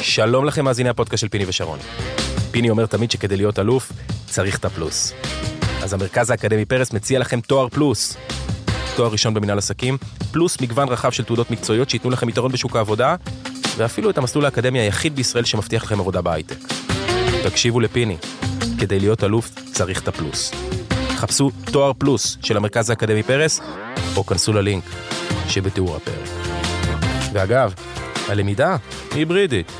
שלום לכם מאזיני הפודקאסט של פיני ושרון. פיני אומר תמיד שכדי להיות אלוף צריך את הפלוס. אז המרכז האקדמי פרס מציע לכם תואר פלוס. תואר ראשון במנהל עסקים, פלוס מגוון רחב של תעודות מקצועיות שייתנו לכם יתרון בשוק העבודה, ואפילו את המסלול האקדמי היחיד בישראל שמבטיח לכם עבודה בהייטק. תקשיבו לפיני, כדי להיות אלוף צריך את הפלוס. חפשו תואר פלוס של המרכז האקדמי פרס, או כנסו ללינק שבתיאור הפרק. ואגב, הלמידה היברידית.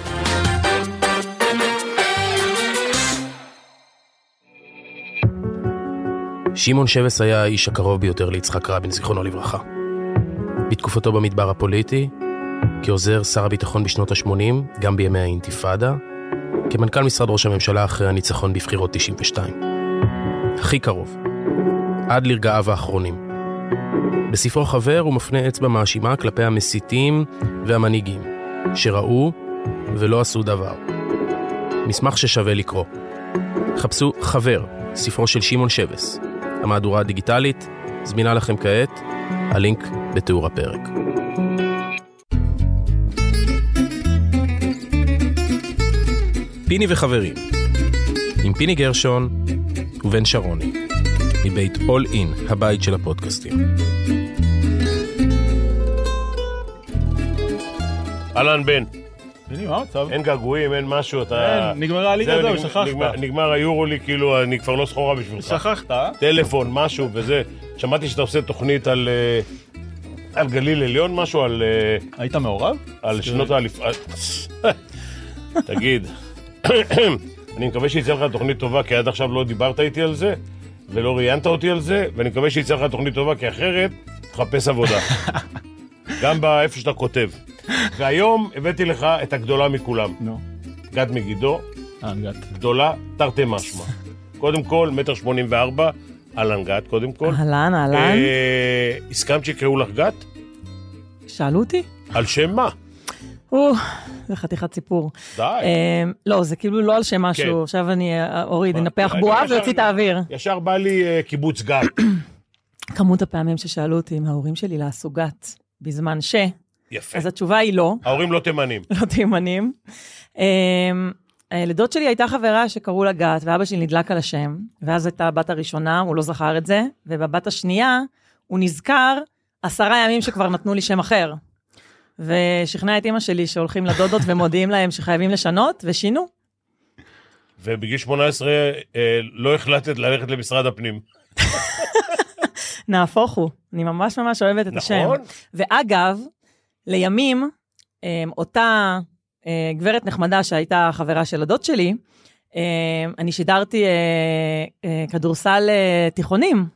שמעון שבס היה האיש הקרוב ביותר ליצחק רבין, זיכרונו לברכה. בתקופתו במדבר הפוליטי, כעוזר שר הביטחון בשנות ה-80, גם בימי האינתיפאדה, כמנכ"ל משרד ראש הממשלה אחרי הניצחון בבחירות 92. הכי קרוב, עד לרגעיו האחרונים. בספרו חבר הוא מפנה אצבע מאשימה כלפי המסיתים והמנהיגים, שראו ולא עשו דבר. מסמך ששווה לקרוא. חפשו חבר, ספרו של שמעון שבס. המהדורה הדיגיטלית זמינה לכם כעת, הלינק בתיאור הפרק. פיני וחברים, עם פיני גרשון ובן שרוני, מבית All In, הבית של הפודקאסטים. אהלן בן, הנה, מה המצב? אין געגועים, אין משהו, אתה... אין, נגמרה הליגה, זהו, נגמר- שכחת. נגמר- היורו לי, כאילו, אני כבר לא סחורה בשבילך. שכחת, אה? טלפון, משהו וזה. שמעתי שאתה עושה תוכנית על... אה, על גליל עליון, משהו על, אה, היית מעורב? על שנות האליפ... תגיד, אני מקווה שיצא לך תוכנית טובה, כי עד עכשיו לא דיברת איתי על זה, ולא ראיינת אותי על זה, ואני מקווה שיצא לך תוכנית טובה, כי אחרת תחפש עבודה. גם באיפה שאתה כותב. והיום הבאתי לך את הגדולה מכולם, נו. גד מגידו, אה, נגעת. גדולה, תרתי משמע. קודם כל, מטר שמונים וארבע, אהלן גת, קודם כל. אהלן, אהלן. אה, הסכמת שיקראו לך גת? שאלו אותי? על שם מה? או, זה חתיכת סיפור. די. אה, לא, זה כאילו לא על שם כן. משהו, עכשיו אני אה, אוריד? אנפח בועה ויוציא את האוויר. ישר בא לי קיבוץ גת. כמות הפעמים ששאלו אותי אם ההורים שלי לעשו גת בזמן ש, יפה. אז התשובה היא לא, ההורים לא תימנים. לא תימנים. אה, לדוד שלי הייתה חברה שקראו לה גת, ואבא שלי נדלק על השם, ואז הייתה הבת הראשונה, הוא לא זכר את זה, ובבת השנייה הוא נזכר עשרה ימים שכבר נתנו לי שם אחר. ושכנע את אימא שלי שהולכים לדודות ומודיעים להם שחייבים לשנות, ושינו. ובגיל 18 אה, לא החלטת ללכת למשרד הפנים. נהפוך הוא, אני ממש ממש אוהבת את השם. נכון? ואגב, לימים, אה, אותה אה, גברת נחמדה שהייתה חברה של הדוד שלי, אה, אני שידרתי אה, אה, כדורסל תיכונים,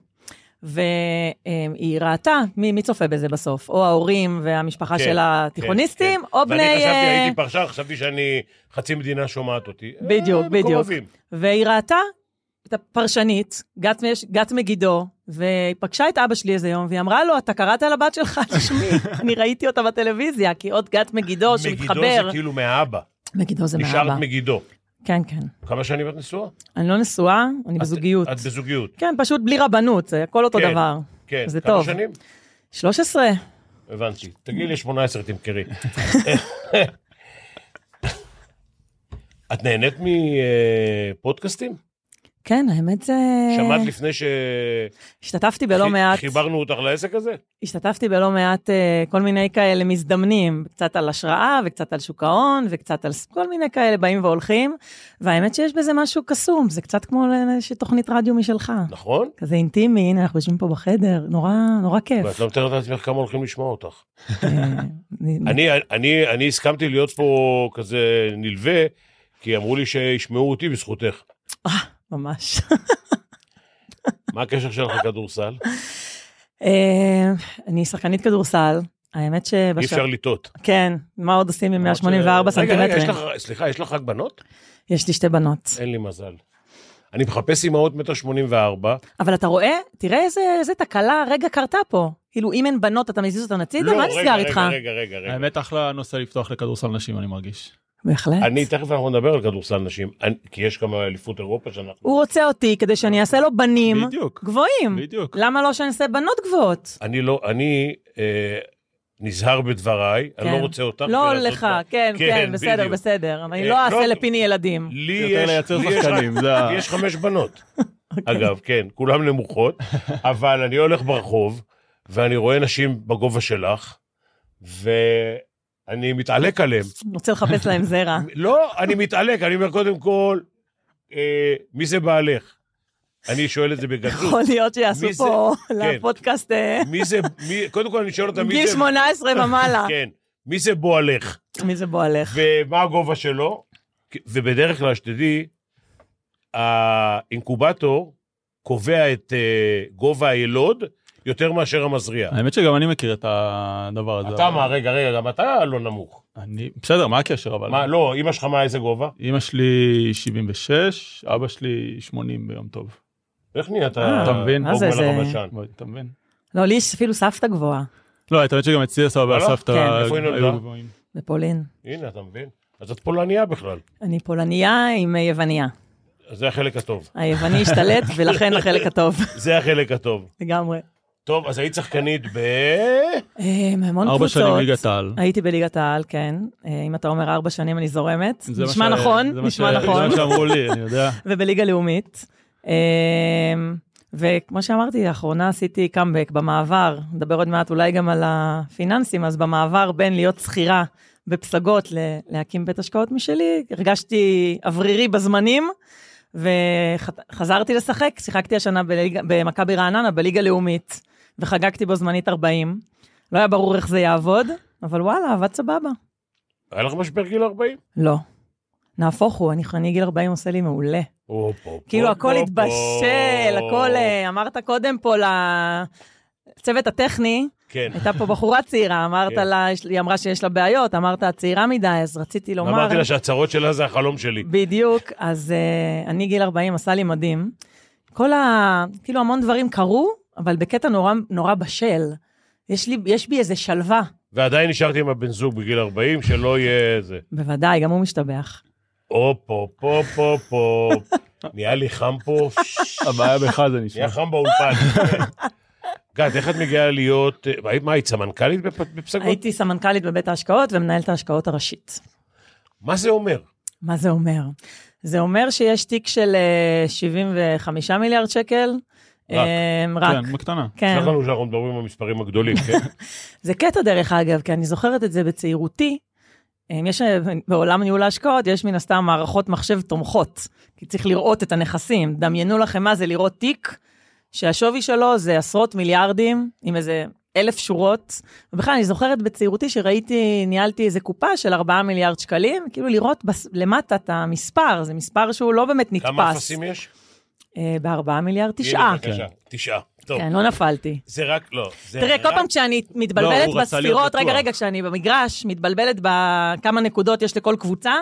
והיא ראתה, מי, מי צופה בזה בסוף? או ההורים והמשפחה כן, של התיכוניסטים, כן, או כן. בני... ואני חשבתי, הייתי פרשן, חשבתי שאני, חצי מדינה שומעת אותי. בדיוק, בדיוק. והיא ראתה את הפרשנית, גת, גת מגידו, והיא פגשה את אבא שלי איזה יום, והיא אמרה לו, אתה קראת על הבת שלך על שמי, אני ראיתי אותה בטלוויזיה, כי עוד גת מגידו מגידו שמתחבר. זה כאילו מהאבא. מגידו זה נשארת מאבא. מגידו. כן, כן. כמה שנים את נשואה? אני לא נשואה, אני את- בזוגיות. את בזוגיות. כן, פשוט בלי רבנות, זה הכל אותו כן. דבר. כן. זה כמה טוב. שנים? 13. הבנתי. תגידי לי 18 תמכרי. את נהנית מפודקאסטים? כן, האמת זה... שמעת לפני השתתפתי בלא מעט, שחיברנו אותך לעסק הזה? השתתפתי בלא מעט אה, כל מיני כאלה מזדמנים, קצת על השראה וקצת על שוק ההון וקצת על כל מיני כאלה באים והולכים, והאמת שיש בזה משהו קסום, זה קצת כמו איזושהי תוכנית רדיו משלך. נכון? כזה אינטימי, הנה אנחנו יושבים פה בחדר, נורא, נורא כיף. ואת לא מתארת לעצמך כמה הולכים לשמוע אותך. אה, אני- אני, אני, אני הסכמתי להיות פה כזה נלווה, כי אמרו לי שישמעו אותי בזכותך. ממש. מה הקשר שלך לכדורסל? אה, אני שחקנית כדורסל, האמת אי שבש... אפשר לטעות. כן, מה עוד עושים עם 184 רגע, רגע, סנטימטרים? לך, סליחה, יש לך רק בנות? יש לי שתי בנות. אין לי מזל. אני מחפש אימהות מטר שמונים וארבע. אבל אתה רואה, תראה איזה, תקלה רגע קרתה פה. כאילו, אם אין בנות, אתה מזיז אותן הצידה? מה נסגר איתך? לא, רגע, רגע, רגע, רגע. האמת, אחלה נושא לפתוח לכדורסל נשים, אני מרגיש. בהחלט. אני, תכף אנחנו נדבר על כדורסל נשים, אני- כי יש גם אליפות אירופה שאנחנו... הוא רוצה אותי כדי שאני אעשה לו בנים בדיוק. גבוהים. בדיוק. למה לא שאני אעשה בנות גבוהות? אני לא, אני, אה, נזהר בדבריי, אני כן. לא רוצה אותך. לא לך, בה- כן, כן, בסדר, בדיוק. בסדר. אני אה, לא לא, אעשה לפיני ילדים. לי יש, לי יש- לי יש חמש בנות. אוקיי. אגב, כן, כולן נמוכות, אבל אני הולך ברחוב, ואני רואה נשים בגובה שלך, ואני מתעלק עליהם. רוצה לחפש להם זרע. לא, אני מתעלק, אני אומר קודם כל, אה, מי זה בעלך? אני שואל את זה בגדול. יכול להיות שיעשו? פה כן. לפודקאסט אה, מי זה, מי, קודם כל אני שואל אותם מי גיל זה... 18 ומעלה. כן, מי זה בועלך? מי זה בועלך? ומה הגובה שלו? ובדרך כלל, שתדעי, האינקובטור קובע את אה, גובה הילוד יותר מאשר המזריע. האמת שגם אני מכיר את הדבר הזה. אתה אבל- מה, רגע, רגע, גם אתה לא נמוך. אני, בסדר, מה הקשר אבל? מה, לא, אמא שלך מה, איזה גובה? אמא שלי 76, אבא שלי 80 ביום טוב. איך נהיית? אה, אתה מבין? מה זה, זה- אתה מבין? לא, לי יש אפילו סבתא גבוהה לא, את האמת שגם אצלי הסבא וואלה? והסבתא כן. היו? גבוהים. בפולין. הנה, אתה מבין? אז את פולניה בכלל. אני פולניה עם יווניה. אז זה החלק הטוב. היווני השתלט, ולכן החלק הטוב, זה החלק הטוב. לגמרי. טוב, אז היית שחקנית ב... אה, המון ארבע קבוצות. שנים ליגת העל. הייתי בליגת העל, כן. אה, אם אתה אומר ארבע שנים אני זורמת. נשמע נכון, נשמע נכון. זה מה שאמרו לי, אני יודע. ובליגה לאומית. אה, וכמו שאמרתי, לאחרונה עשיתי קאמבק במעבר, נדבר עוד מעט אולי גם על הפיננסים, אז במעבר בין להיות שכירה בפסגות ל- להקים בית השקעות משלי, הרגשתי אוורירי בזמנים, וחזרתי לשחק, שיחקתי השנה במכבי רעננה, בליגה לאומית, וחגגתי בו זמנית 40. לא היה ברור איך זה יעבוד, אבל וואלה, עבד סבבה. היה לך משבר גיל 40? לא. נהפוך הוא, אני, אני גיל 40 עושה לי מעולה. או, פה, כאילו פה, הכל פה, התבשל, פה. הכל, אה, אמרת קודם פה לצוות הטכני, כן. הייתה פה בחורה צעירה, אמרת כן. לה, היא אמרה שיש לה בעיות, אמרת צעירה מדי, אז רציתי לומר, אמרתי לה שהצרות שלה זה החלום שלי. בדיוק, אז uh, אני גיל 40, עשה לי מדהים. כל ה... כאילו המון דברים קרו, אבל בקטע נורא, נורא בשל. יש, לי, יש בי איזה שלווה, ועדיין נשארתי עם הבן זוג בגיל 40, שלא יהיה זה. בוודאי, גם הוא משתבח. או, פה, פה, פה, פה. נהיה לי חם פה. הבעיה בך זה נשמע. נהיה חם באולפן. גד, איך את מגיעה להיות... אה, מה, היית סמנכ"לית בפ- בפסגות? הייתי סמנכ"לית בבית ההשקעות ומנהלת ההשקעות הראשית. מה זה אומר? מה זה אומר? זה אומר שיש תיק של אה, 75 מיליארד שקל. רק. רק. כן, בקטנה. כן. סלח לנו שאנחנו מדברים במספרים הגדולים, כן? זה קטע דרך אגב, כי אני זוכרת את זה בצעירותי. יש בעולם ניהול ההשקעות, יש מן הסתם מערכות מחשב תומכות, כי צריך לראות את הנכסים. דמיינו לכם מה זה לראות תיק, שהשווי שלו זה עשרות מיליארדים, עם איזה אלף שורות. ובכלל, אני זוכרת בצעירותי שראיתי, ניהלתי איזה קופה של 4 מיליארד שקלים, כאילו לראות בס, למטה את המספר, זה מספר שהוא לא באמת נתפס. כמה אפסים יש? אה, ב-4 מיליארד, תשעה. בבקשה, תשעה. טוב, כן, לא נפלתי. זה רק, לא. זה תראה, כל רק- פעם כשאני לא, מתבלבלת להיות בספירות, רגע. רגע, כשאני במגרש, מתבלבלת בכמה נקודות יש לכל קבוצה,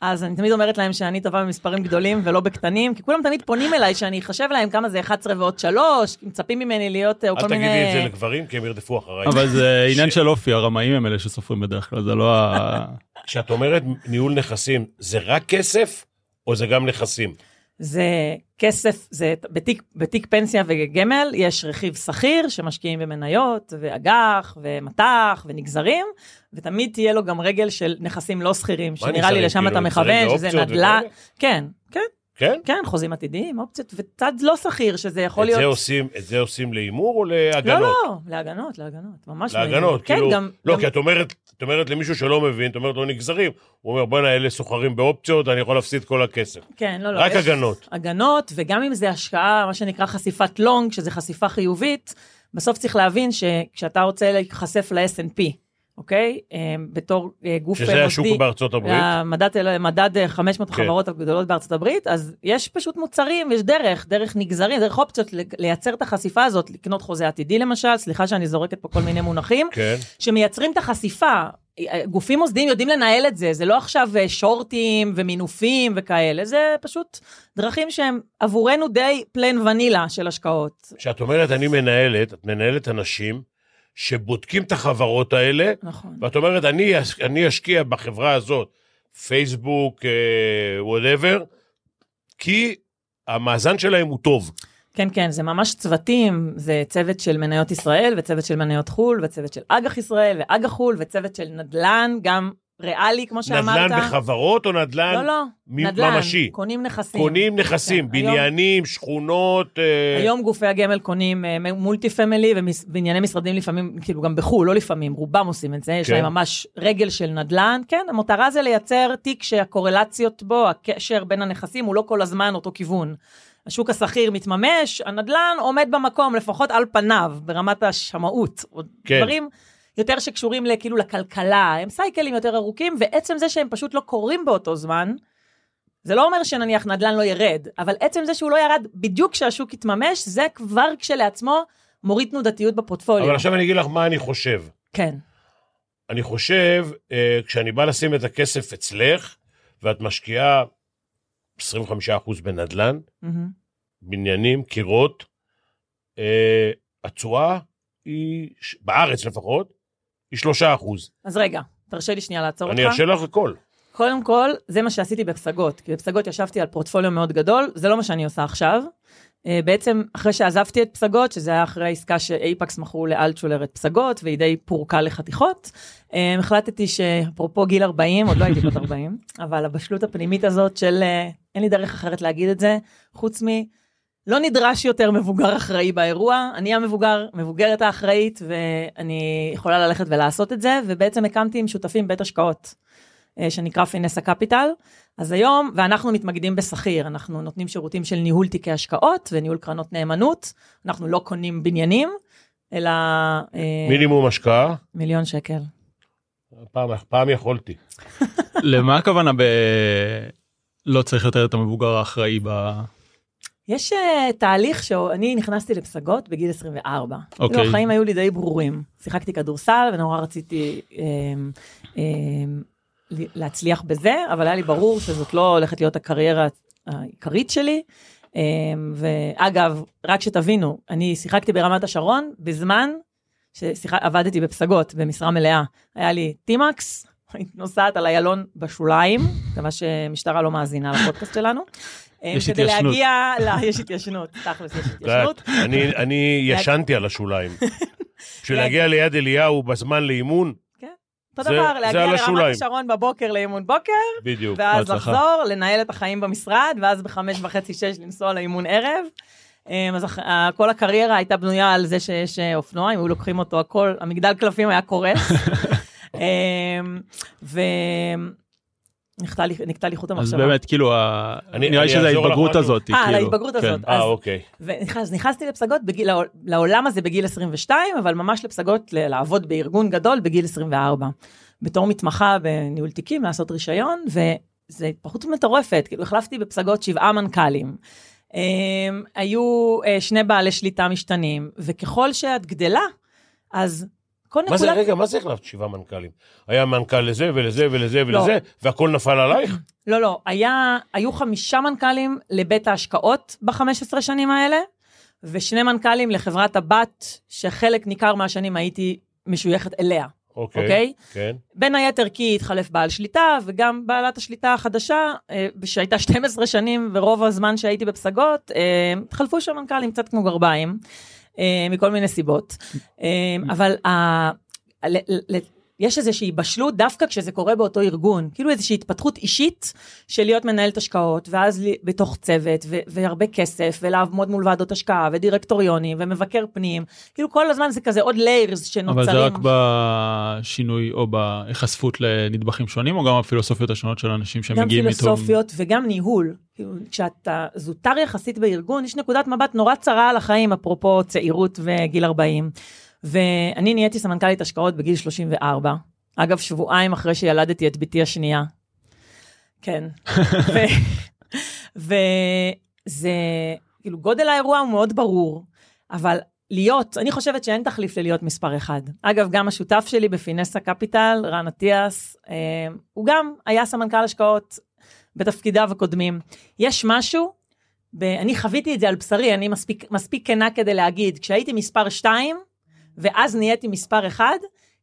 אז אני תמיד אומרת להם שאני טובה במספרים גדולים ולא בקטנים, כי כולם תמיד פונים אליי שאני אחשב להם כמה זה 11 ועוד 3, מצפים ממני להיות אה, או אל כל מיני... תגידי את זה לגברים, כי הם ירדפו אחריי. אבל זה עניין של אופי, הרמאים הם אלה שסופרים בדרך כלל, זה לא ה... כשאת אומרת ניהול נכסים, זה רק כסף, או זה גם נכסים? זה כסף, זה בתיק, בתיק פנסיה וגמל יש רכיב שכיר שמשקיעים במניות ואג"ח ומט"ח ונגזרים, ותמיד תהיה לו גם רגל של נכסים לא שכירים, שנראה לי? לשם כאילו, אתה מכוון, שזה נדל"ן. כן, כן, כן? כן, חוזים עתידיים, אופציות, וצד לא שכיר, שזה יכול את להיות... זה עושים- את זה עושים להימור או לא, להגנות? לא, להגנות, להגנות, ממש להגנות, כן, כאילו, גם... לא, גם- כי את אומרת, את אומרת למישהו שלא מבין, את אומרת לו נגזרים, הוא אומר, בואנה, אלה סוחרים באופציות, אני יכול להפסיד כל הכסף. כן, לא, לא. רק הגנות. הגנות, וגם אם זה השקעה, מה שנקרא חשיפת לונג, שזה חשיפה חיובית, בסוף צריך להבין שכשאתה רוצה להיחשף ל-S&P, אוקיי? אה, בתור אה, גוף אה, שזה השוק מוסדי, בארצות הברית. המדד, מדד אה, 500 כן. החברות הגדולות בארצות הברית, אז יש פשוט מוצרים, יש דרך, דרך נגזרים, דרך אופציות לייצר את החשיפה הזאת, לקנות חוזה עתידי למשל, סליחה שאני זורקת פה כל מיני מונחים, כן. שמייצרים את החשיפה. גופים מוסדיים יודעים לנהל את זה, זה לא עכשיו אה, שורטים ומינופים וכאלה, זה פשוט דרכים שהם עבורנו די plain vanilla של השקעות. כשאת אומרת אני מנהלת, את מנהלת אנשים שבודקים את החברות האלה, נכון. ואת אומרת, אני, אני אשקיע בחברה הזאת, פייסבוק, whatever, כי המאזן שלהם הוא טוב. כן, כן, זה ממש צוותים, זה צוות של מניות ישראל, וצוות של מניות חו"ל, וצוות של אג"ח ישראל, ואג"ח חו"ל, וצוות של נדל"ן, גם ריאלי, כמו שאמרת. נדל"ן בחברות או נדל"ן לא, לא, מ- נדל"ן, ממשי? קונים נכסים. קונים נכסים, כן, היום- בניינים, שכונות. אה, היום גופי הגמל קונים אה, מולטי פמילי ובנייני משרדים לפעמים, כאילו גם בחו"ל, לא לפעמים, רובם עושים את זה, יש כן. להם ממש רגל של נדל"ן. כן, המטרה זה לייצר תיק שהקורלציות בו, הקשר בין הנכסים הוא לא כל הזמן אותו כיוון. השוק השכיר מתממש, הנדל"ן עומד במקום, לפחות על פניו, ברמת השמאות. או כן. דברים יותר שקשורים כאילו לכלכלה, הם סייקלים יותר ארוכים, ועצם זה שהם פשוט לא קורים באותו זמן, זה לא אומר שנניח נדל"ן לא ירד, אבל עצם זה שהוא לא ירד בדיוק כשהשוק יתממש, זה כבר כשלעצמו מוריד תנודתיות בפורטפוליו. אבל עכשיו אני אגיד לך מה אני חושב. כן, אני חושב, אה, כשאני בא לשים את הכסף אצלך, ואת משקיעה 25% בנדל"ן, מהמם. בניינים, קירות, אה, התשואה היא, בארץ לפחות, היא 3%. אז רגע, תרשה לי שנייה לעצור אני אותך. ארשה לך הכל. קודם כל, זה מה שעשיתי בפסגות, כי בפסגות ישבתי על פורטפוליו מאוד גדול, זה לא מה שאני עושה עכשיו. אה, בעצם, אחרי שעזבתי את פסגות, שזה היה אחרי העסקה שאייפקס מכרו לאלטשולר את פסגות, והיא די פורקה לחתיכות, אה, החלטתי שאפרופו גיל 40, עוד לא הייתי בת 40, אבל הבשלות הפנימית הזאת של, אה, אין לי דרך אחרת להגיד את זה, חוץ מ... לא נדרש יותר מבוגר אחראי באירוע, אני המבוגר, מבוגרת האחראית, ואני יכולה ללכת ולעשות את זה, ובעצם הקמתי עם שותפים בית השקעות. אה, שנקרא פינסה קפיטל. אז היום, ואנחנו מתמקדים בשכיר, אנחנו נותנים שירותים של ניהול תיקי השקעות וניהול קרנות נאמנות, אנחנו לא קונים בניינים, אלא אה, מינימום השקעה, מיליון שקל. פעם, פעם יכולתי. למה הכוונה ב... לא צריך יותר את המבוגר האחראי ב... יש uh, תהליך שאני נכנסתי לפסגות בגיל 24. אוקיי. כאילו החיים היו לי די ברורים. שיחקתי כדורסל ונורא רציתי אה, אה, להצליח בזה, אבל היה לי ברור שזאת לא הולכת להיות הקריירה העיקרית שלי. אה, ואגב, רק שתבינו, אני שיחקתי ברמת השרון בזמן שעבדתי בפסגות במשרה מלאה. היה לי טימקס, נוסעת על איילון בשוליים, מקווה שמשטרה לא מאזינה לפודקאסט שלנו. יש כדי התיישנות. להגיע, ל... יש התיישנות, תכלס יש התיישנות. אני, אני ישנתי על השוליים. בשביל להגיע ליד אליהו בזמן לאימון, אותו זה- דבר, להגיע לרמת. השרון בבוקר לאימון בוקר, בדיוק. ואז בהצלחה. לחזור, לנהל את החיים במשרד, ואז בחמש וחצי, שש לנסוע לאימון ערב. אמ, אז כל הקריירה הייתה בנויה על זה שיש אה, אופנוע, אם היו לוקחים אותו הכל, המגדל קלפים היה קורס. אמ, לי נקטע לי חוט אז המחשבה. באמת כאילו אני- נראה לי אני שזה ההתבגרות. הזאת. אה, כאילו. ההתבגרות כן. הזאת. אה, אז- אוקיי. ונכנס- נכנסתי לפסגות בגיל, לעולם הזה בגיל 22, אבל ממש לפסגות ל- לעבוד בארגון גדול בגיל 24. בתור מתמחה בניהול תיקים, לעשות רישיון, וזו התפתחות מטורפת, כאילו החלפתי בפסגות שבעה מנכ"לים. הם, היו אה, שני בעלי שליטה משתנים, וככל שאת גדלה, אז כל מה זה. רגע, מה זה החלפת שבעה מנכ"לים? היה מנכ"ל לזה ולזה ולזה לא. ולזה, והכל נפל עלייך? לא, לא, היה, היו חמישה מנכ"לים לבית ההשקעות ב-15 שנים האלה, ושני מנכ"לים לחברת הבת, שחלק ניכר מהשנים הייתי משויכת אליה, אוקיי. אוקיי? כן. בין היתר כי התחלף בעל שליטה, וגם בעלת השליטה החדשה, אה, שהייתה 12 שנים, ורוב הזמן שהייתי בפסגות, אה, התחלפו שם מנכ"לים קצת כמו גרביים, אה, מכל מיני סיבות. אה, אבל יש איזושהי בשלות דווקא כשזה קורה באותו ארגון, כאילו איזושהי התפתחות אישית של להיות מנהלת השקעות, ואז בתוך צוות, ו- והרבה כסף, ולעמוד מול ועדות השקעה, ודירקטוריונים, ומבקר פנים, כאילו כל הזמן זה כזה עוד ליירס שנוצרים. אבל זה רק בשינוי או בהיחשפות לנדבכים שונים או גם הפילוסופיות השונות של אנשים גם שמגיעים איתו. פילוסופיות וגם ניהול. כאילו, כשאתה זוטר יחסית בארגון, יש נקודת מבט נורא צרה על החיים, אפרופו צעירות וגיל 40. ואני נהייתי סמנכ"לית השקעות בגיל 34. אגב, שבועיים אחרי שילדתי את בתי השנייה. כן. וזה, כאילו, גודל האירוע הוא מאוד ברור, אבל להיות, אני חושבת שאין תחליף ללהיות מספר אחד. אגב, גם השותף שלי בפינסה קפיטל, רן אטיאס, אה, הוא גם היה סמנכ"ל השקעות בתפקידיו הקודמים. יש משהו, ב, אני חוויתי את זה על בשרי, אני מספיק, מספיק כנה כדי להגיד, כשהייתי מספר 2, ואז נהייתי מספר 1,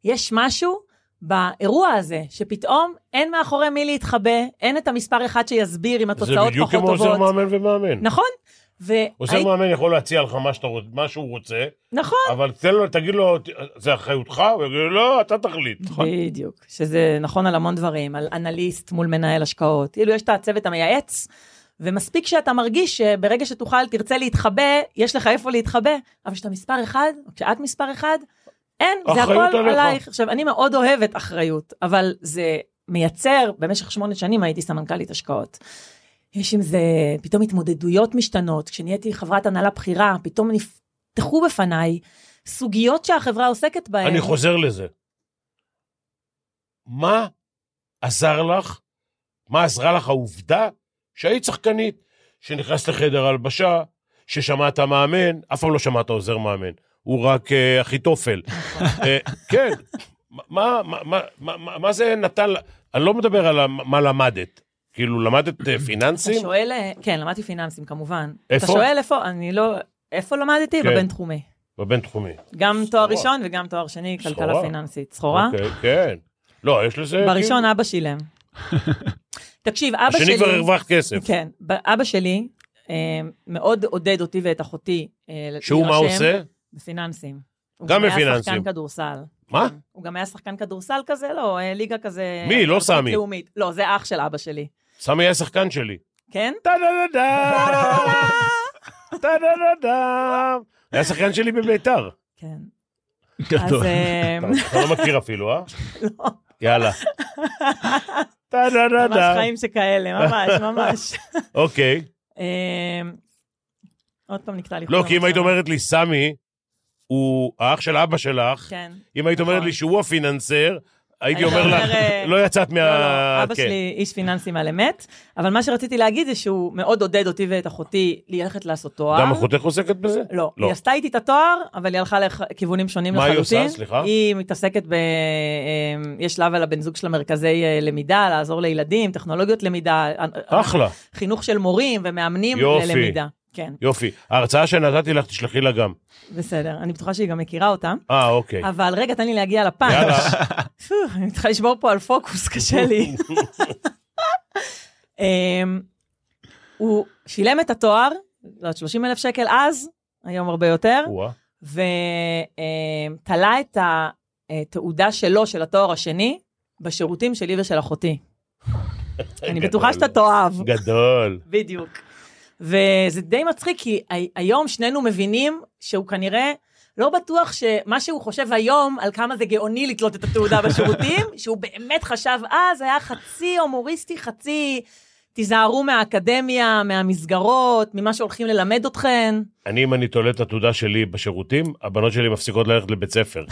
יש משהו באירוע הזה, שפתאום אין מאחורי מי להתחבא, אין את המספר אחד שיסביר אם זה התוצאות בדיוק פחות כמו עוזר טובות. מאמן ומאמן. נכון, עוזר והייתי- מאמן יכול להציע לך מה, שאתה, מה שהוא רוצה, נכון. אבל תן לו, תגיד לו, זה אחריותך? הוא יגיד לא, אתה תחליט. בדיוק, שזה נכון על המון דברים, על אנליסט מול מנהל השקעות. כאילו, יש את הצוות המייעץ, ומספיק שאתה מרגיש שברגע שתוכל, תרצה להתחבא, יש לך איפה להתחבא, אבל כשאתה מספר אחד, או כשאת מספר אחד, אין, זה הכל עליך. עלייך. עכשיו, אני מאוד אוהבת אחריות, אבל זה מייצר, במשך שמונה שנים הייתי סמנכ"לית השקעות. יש עם זה פתאום התמודדויות משתנות, כשנהייתי חברת הנהלה בכירה, פתאום נפתחו בפניי סוגיות שהחברה עוסקת בהן. אני חוזר לזה. מה עזר לך, מה עזרה לך העובדה שהיית שחקנית, שנכנסת לחדר הלבשה, ששמעת מאמן, אף פעם לא שמעת עוזר מאמן, הוא רק אה, אחיתופל. אה, כן, מה, מה, מה, מה, זה נתן, אני לא מדבר על מה למדת, כאילו למדת אה, אתה פיננסים? שואל, אה, כן, למדתי פיננסים כמובן. איפה? אתה שואל איפה, אני לא, איפה למדתי? כן. בבינתחומי. בבינתחומי. גם תואר סחורה. ראשון וגם תואר שני, כלכלה סחורה. פיננסית. סחורה? אוקיי, כן. לא, יש לזה... בראשון אבא שילם. תקשיב, אבא כאילו, שלי... השני כבר הרווחת כסף. כן, אבא שלי אה, מאוד עודד אותי ואת אחותי אה, שהוא מה עושה? בפיננסים. הוא גם היה בפיננסים. שחקן כדורסל. מה? כן. הוא גם היה שחקן כדורסל כזה, לא, אה, ליגה כזה... מי? לא סמי. לאומית. לא, זה אח של אבא שלי. סמי היה שחקן שלי. כן? טה-דה-דה-דה. טה-דה-דה-דה. היה שחקן שלי בביתר. כן. גדול. אתה לא מכיר אפילו, אה? לא. יאללה. ממש. חיים שכאלה, ממש, ממש. אוקיי. אה, עוד פעם נקטע לי. לא, כי אם היית. אומרת לי, סמי, הוא האח של אבא שלך, כן. אם היית אומרת נכון. לי שהוא הפיננסר, הייתי היית אומר לך, אה, לא יצאת מה... לא, לא, אבא כן. שלי איש פיננסים על אמת, אבל מה שרציתי להגיד זה שהוא מאוד עודד אותי ואת אחותי ללכת לעשות תואר. גם אחותך עוסקת בזה? לא, לא. היא עשתה איתי את התואר, אבל היא הלכה לכיוונים שונים מה היא לחלוטין. עושה? סליחה? היא מתעסקת ב... אה, יש לה ולבן זוג שלה מרכזי אה, למידה, לעזור לילדים, טכנולוגיות למידה, אחלה, חינוך של מורים ומאמנים. ללמידה. כן, יופי. ההרצאה שנתתי לך, תשלחי לה גם. בסדר. אני בטוחה שהיא גם מכירה אותה. אה, אוקיי. אבל רגע, תן לי להגיע לפאנץ'. יאללה. אני צריכה לשבור פה על פוקוס, קשה לי. אמ, הוא שילם את התואר, לא יודעת, 30 אלף שקל אז, היום הרבה יותר. ותלה את התעודה שלו, של התואר השני, בשירותים שלי ושל אחותי. אני בטוחה שאתה תאהב. גדול. בדיוק. וזה די מצחיק, כי הי- היום שנינו מבינים שהוא כנראה לא בטוח שמה שהוא חושב היום על כמה זה גאוני לתלות את התעודה בשירותים, שהוא באמת חשב אז, היה חצי הומוריסטי, חצי תיזהרו מהאקדמיה, מהמסגרות, ממה שהולכים ללמד אתכן. אני, אם אני תולה את התעודה שלי בשירותים, הבנות שלי מפסיקות ללכת לבית ספר.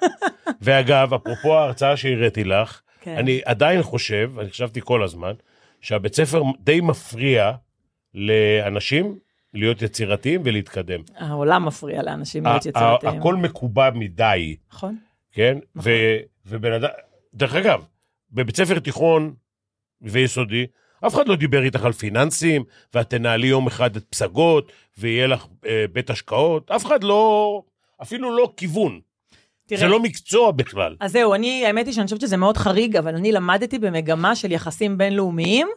ואגב, אפרופו ההרצאה שהראיתי לך, כן. אני עדיין חושב, אני חשבתי כל הזמן, שהבית ספר די מפריע לאנשים להיות יצירתיים ולהתקדם. העולם מפריע לאנשים להיות יצירתיים. הכל מקובע מדי, נכון. כן? נכון. ובן אדם, דרך אגב, בבית ספר תיכון ויסודי, אף אחד לא דיבר איתך על פיננסים, ואת תנהלי יום אחד את פסגות, ויהיה לך אה, בית השקעות, אף אחד לא, אפילו לא כיוון. תראה, זה לא מקצוע בכלל. אז זהו, אני, האמת היא שאני חושבת שזה מאוד חריג, אבל אני למדתי במגמה של יחסים בינלאומיים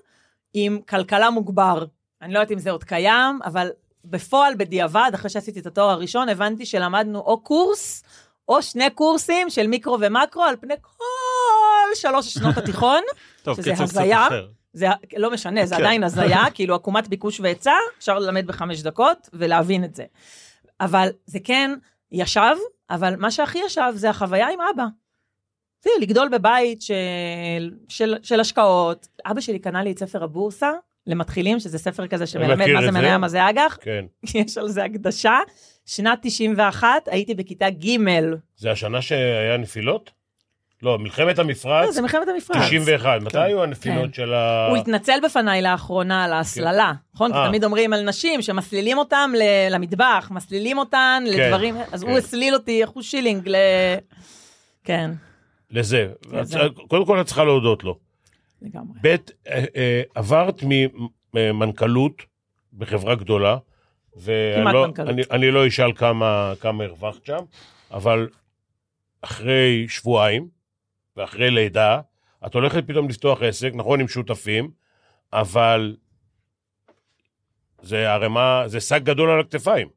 עם כלכלה מוגבר. אני לא יודעת אם זה עוד קיים, אבל בפועל, בדיעבד, אחרי שעשיתי את התואר הראשון, הבנתי שלמדנו או קורס, או שני קורסים של מיקרו ומקרו על פני כל שלוש שנות התיכון. טוב, שזה הזיה. זה לא משנה, זה כן. עדיין הזיה, כאילו עקומת ביקוש והיצע, אפשר ללמד בחמש דקות ולהבין את זה. אבל זה כן ישב, אבל מה שהכי ישב זה החוויה עם אבא. זה לגדול בבית של, של, של השקעות. אבא שלי קנה לי את ספר הבורסה למתחילים, שזה ספר כזה שמלמד מה זה. מניה, מה זה אג"ח. כן. יש על זה הקדשה. שנת 91, הייתי בכיתה ג'. זה השנה שהיה נפילות? לא, מלחמת לא, המפרץ, זה מלחמת המפרץ. 91. מתי היו הנפילות כן. של ה... הוא התנצל בפניי לאחרונה על ההסללה, נכון? כי אה. תמיד אומרים על נשים שמסלילים אותם ל- למטבח, מסלילים אותן לדברים, אז כן. הוא הסליל אותי אחוז שילינג ל... כן, לזה. לזה. קודם כל את צריכה להודות לו. לגמרי. ב', אה, אה, עברת ממנכ"לות בחברה גדולה, ואני לא, מנכ"לות. אני, אני לא אשאל כמה, כמה הרווחת שם, אבל אחרי שבועיים ואחרי לידה, את הולכת פתאום לפתוח עסק, נכון, עם שותפים, אבל זה ערימה, זה שק גדול על הכתפיים.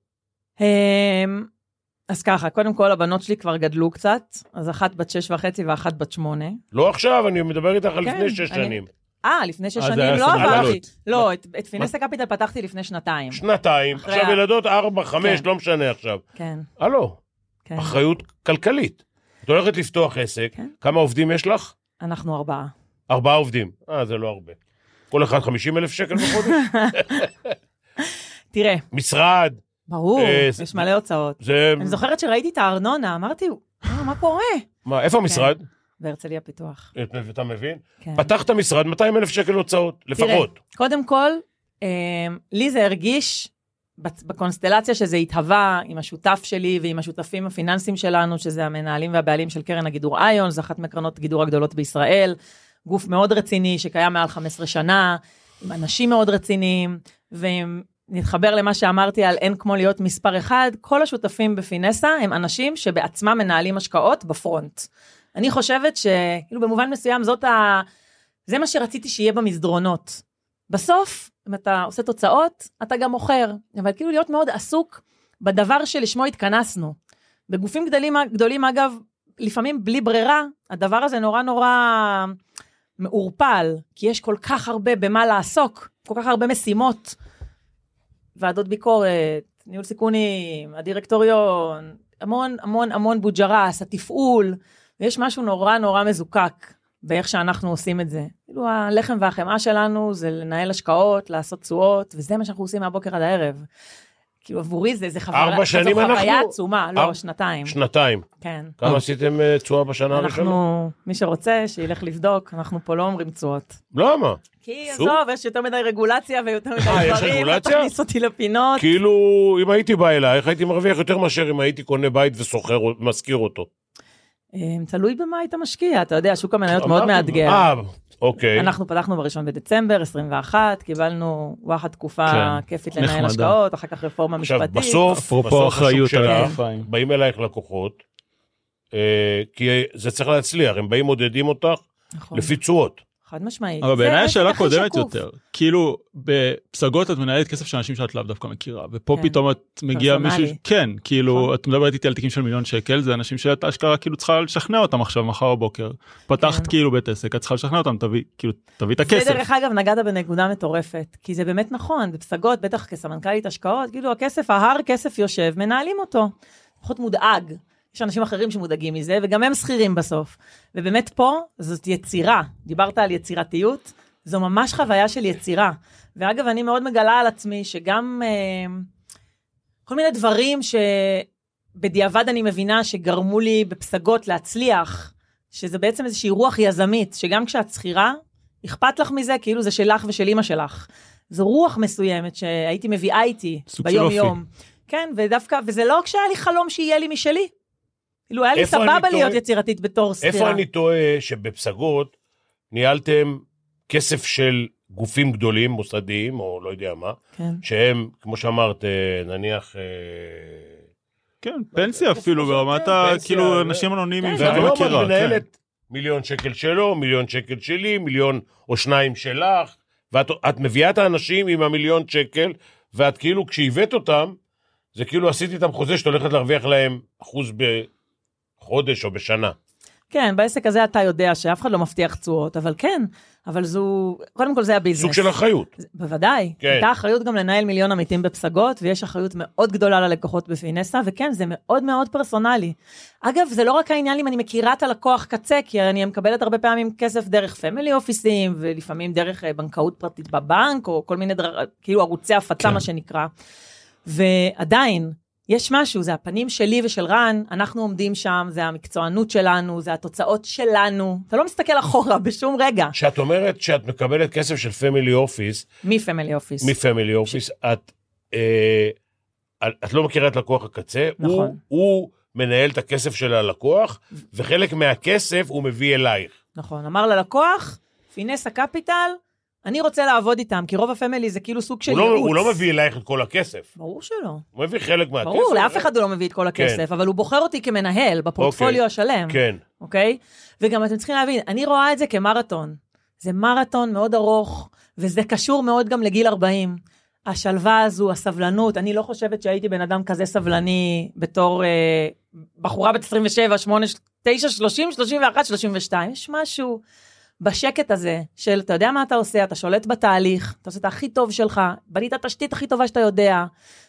אז ככה, קודם כל הבנות שלי כבר גדלו קצת, אז אחת בת שש וחצי ואחת בת שמונה. לא עכשיו, אני מדבר איתך על כן, לפני שש אני- שנים. אה, לפני שש אה, זה שנים היה לא. עברתי. לא, את- את פינסה קפיטל פתחתי לפני שנתיים. שנתיים, אחרי עכשיו ה- ילדות ארבע, חמש, כן. לא משנה עכשיו. כן, הלו, כן. אחריות כלכלית. את הולכת לפתוח עסק, כן. כמה עובדים יש לך? אנחנו ארבעה. ארבעה עובדים. אה, זה לא הרבה. כל אחד 50 אלף שקל בחודש? תראה, משרד, ברור, אה, יש מלא הוצאות. אני זוכרת שראיתי את הארנונה, אמרתי, "אה, מה קורה? מה, איפה המשרד? בהרצליה פיתוח. אתה מבין? כן. פתחת משרד, 200 אלף שקל הוצאות, לפחות. קודם כל, אה, לי זה הרגיש בקונסטלציה שזה התהווה עם השותף שלי ועם השותפים הפיננסיים שלנו, שזה המנהלים והבעלים של קרן הגידור איון, זו אחת מקרנות גידור הגדולות בישראל, גוף מאוד רציני שקיים מעל 15 שנה, עם אנשים מאוד רציניים, ואם נתחבר למה שאמרתי על אין כמו להיות מספר אחד, כל השותפים בפינסה הם אנשים שבעצמם מנהלים השקעות בפרונט. אני חושבת שכאילו במובן מסוים זאת ה... זה מה שרציתי שיהיה במסדרונות. בסוף, אם אתה עושה תוצאות, אתה גם מוכר, אבל כאילו להיות מאוד עסוק בדבר שלשמו התכנסנו. בגופים גדולים, גדולים אגב, לפעמים בלי ברירה, הדבר הזה נורא נורא מעורפל, כי יש כל כך הרבה במה לעסוק, כל כך הרבה משימות. ועדות ביקורת, ניהול סיכונים, הדירקטוריון, המון המון המון בוג'רס, התפעול, ויש משהו נורא נורא מזוקק באיך שאנחנו עושים את זה. כאילו הלחם והחמאה שלנו זה לנהל השקעות, לעשות תשואות, וזה מה שאנחנו עושים מהבוקר עד הערב. כאילו עבורי זה, זה חוויה, ארבע שנים זו חוויה אנחנו- עצומה, לא, אר- שנתיים. שנתיים. כן. כמה עשיתם אה, תשואה בשנה הראשונה? אנחנו, מי שרוצה, שילך לבדוק, אנחנו פה לא אומרים תשואות. למה? כי? עזוב, יש יותר מדי רגולציה ויותר מדי אה, יש דברים, רגולציה? תכניס אותי לפינות. כאילו, אם הייתי בא אלייך, הייתי מרוויח יותר מאשר אם הייתי קונה בית ושוכר, משכיר אותו. אה, תלוי במה היית משקיע, אתה יודע, שוק המניות מאוד מאתגר. אוקיי. אנחנו פתחנו בראשון בדצמבר 21, קיבלנו וואחד תקופה כן, כיפית לנהל נחמדה. השקעות, אחר כך רפורמה עכשיו, משפטית. בסוף, אפרופו בסוף השוק אחריות על שלך, הכתפיים. באים אלייך לקוחות, אה, כי זה צריך להצליח, הם באים מודדים אותך נכון, לפי תשואות. חד משמעית. אבל זה בעיניי השאלה קודמת שקוף. יותר. כאילו, בפסגות את מנהלת כסף של אנשים שאת לאו דווקא מכירה, ופה כן. פתאום את מגיעה. מישהו, כן, כאילו, נכון. את מדברת איתי על תיקים של מיליון שקל, זה אנשים שאת אשכרה כאילו צריכה לשכנע אותם עכשיו, מחר בבוקר. פתחת כן. כאילו בית עסק, את צריכה לשכנע אותם, תביא, כאילו, תביא את זה הכסף. דרך אגב, נגעת בנקודה מטורפת, כי זה באמת נכון, בפסגות, בטח כסמנכ"לית השקעות, כאילו הכסף, ההר כסף יושב, מנהלים אותו. פחות מודאג. יש אנשים אחרים שמודאגים מזה, וגם הם שכירים בסוף. ובאמת פה, זאת יצירה. דיברת על יצירתיות, זו ממש חוויה של יצירה. ואגב, אני מאוד מגלה על עצמי שגם אה, כל מיני דברים שבדיעבד אני מבינה שגרמו לי בפסגות להצליח, שזה בעצם איזושהי רוח יזמית, שגם כשאת שכירה, אכפת לך מזה, כאילו זה שלך ושל אימא שלך. זו רוח מסוימת שהייתי מביאה איתי סוג של ביום-יום. כן, ודווקא, וזה לא כשהיה לי חלום שיהיה לי משלי. כאילו, היה לי סבבה טועה? להיות יצירתית בתור שכירה. איפה אני טועה שבפסגות ניהלתם כסף של גופים גדולים, מוסדיים, או לא יודע מה, כן. שהם, כמו שאמרת, אה, נניח... אה, כן, פנסיה אפילו, כן, ברמת ה... כאילו, ו- אנשים אנונימיים כן, שאת לא והיום מכירה. כן. מנהלת מיליון שקל שלו, מיליון שקל שלי, מיליון או שניים שלך, ואת את מביאה את האנשים עם המיליון שקל, ואת כאילו, כשהבאת אותם, זה כאילו עשית איתם חוזה שאת הולכת להרוויח להם אחוז בחודש או בשנה. כן, בעסק הזה אתה יודע שאף אחד לא מבטיח תשואות, אבל כן, אבל זו, קודם כל זה ה business. סוג של אחריות. בוודאי. כן. הייתה אחריות גם לנהל מיליון עמיתים בפסגות, ויש אחריות מאוד גדולה ללקוחות בפינסה, וכן, זה מאוד מאוד פרסונלי. אגב, זה לא רק העניין אם אני מכירה את הלקוח קצה, כי אני מקבלת הרבה פעמים כסף דרך family office ים, ולפעמים דרך אה, בנקאות פרטית בבנק, או כל מיני דר... כאילו ערוצי הפצה, כן. מה שנקרא. ועדיין, יש משהו, זה הפנים שלי ושל רן, אנחנו עומדים שם, זה המקצוענות שלנו, זה התוצאות שלנו. אתה לא מסתכל אחורה בשום רגע כשאת אומרת שאת מקבלת כסף של family office, מ family office. מ family office, את, אה, את לא מכירה את לקוח הקצה, נכון. הוא, הוא מנהל את הכסף של הלקוח, וחלק מהכסף הוא מביא אלייך. נכון, אמר ללקוח, פינסה קפיטל, אני רוצה לעבוד איתם, כי רוב הפמילי זה כאילו סוג של לא, ייעוץ. הוא לא מביא אלייך את כל הכסף, ברור שלא. הוא מביא חלק מהכסף. ברור, לאף אחד הוא לא מביא את כל הכסף, אבל הוא בוחר אותי כמנהל בפורטפוליו אוקיי. השלם, כן. אוקיי? וגם אתם צריכים להבין, אני רואה את זה כמרתון. זה מרתון מאוד ארוך, וזה קשור מאוד גם לגיל 40. השלווה הזו, הסבלנות, אני לא חושבת שהייתי בן אדם כזה סבלני בתור אה, בחורה בת 27, 8, 9, 30, 31, 32. יש משהו בשקט הזה של, אתה יודע מה אתה עושה, אתה שולט בתהליך, אתה עושה את הכי טוב שלך, בנית התשתית הכי טובה שאתה יודע.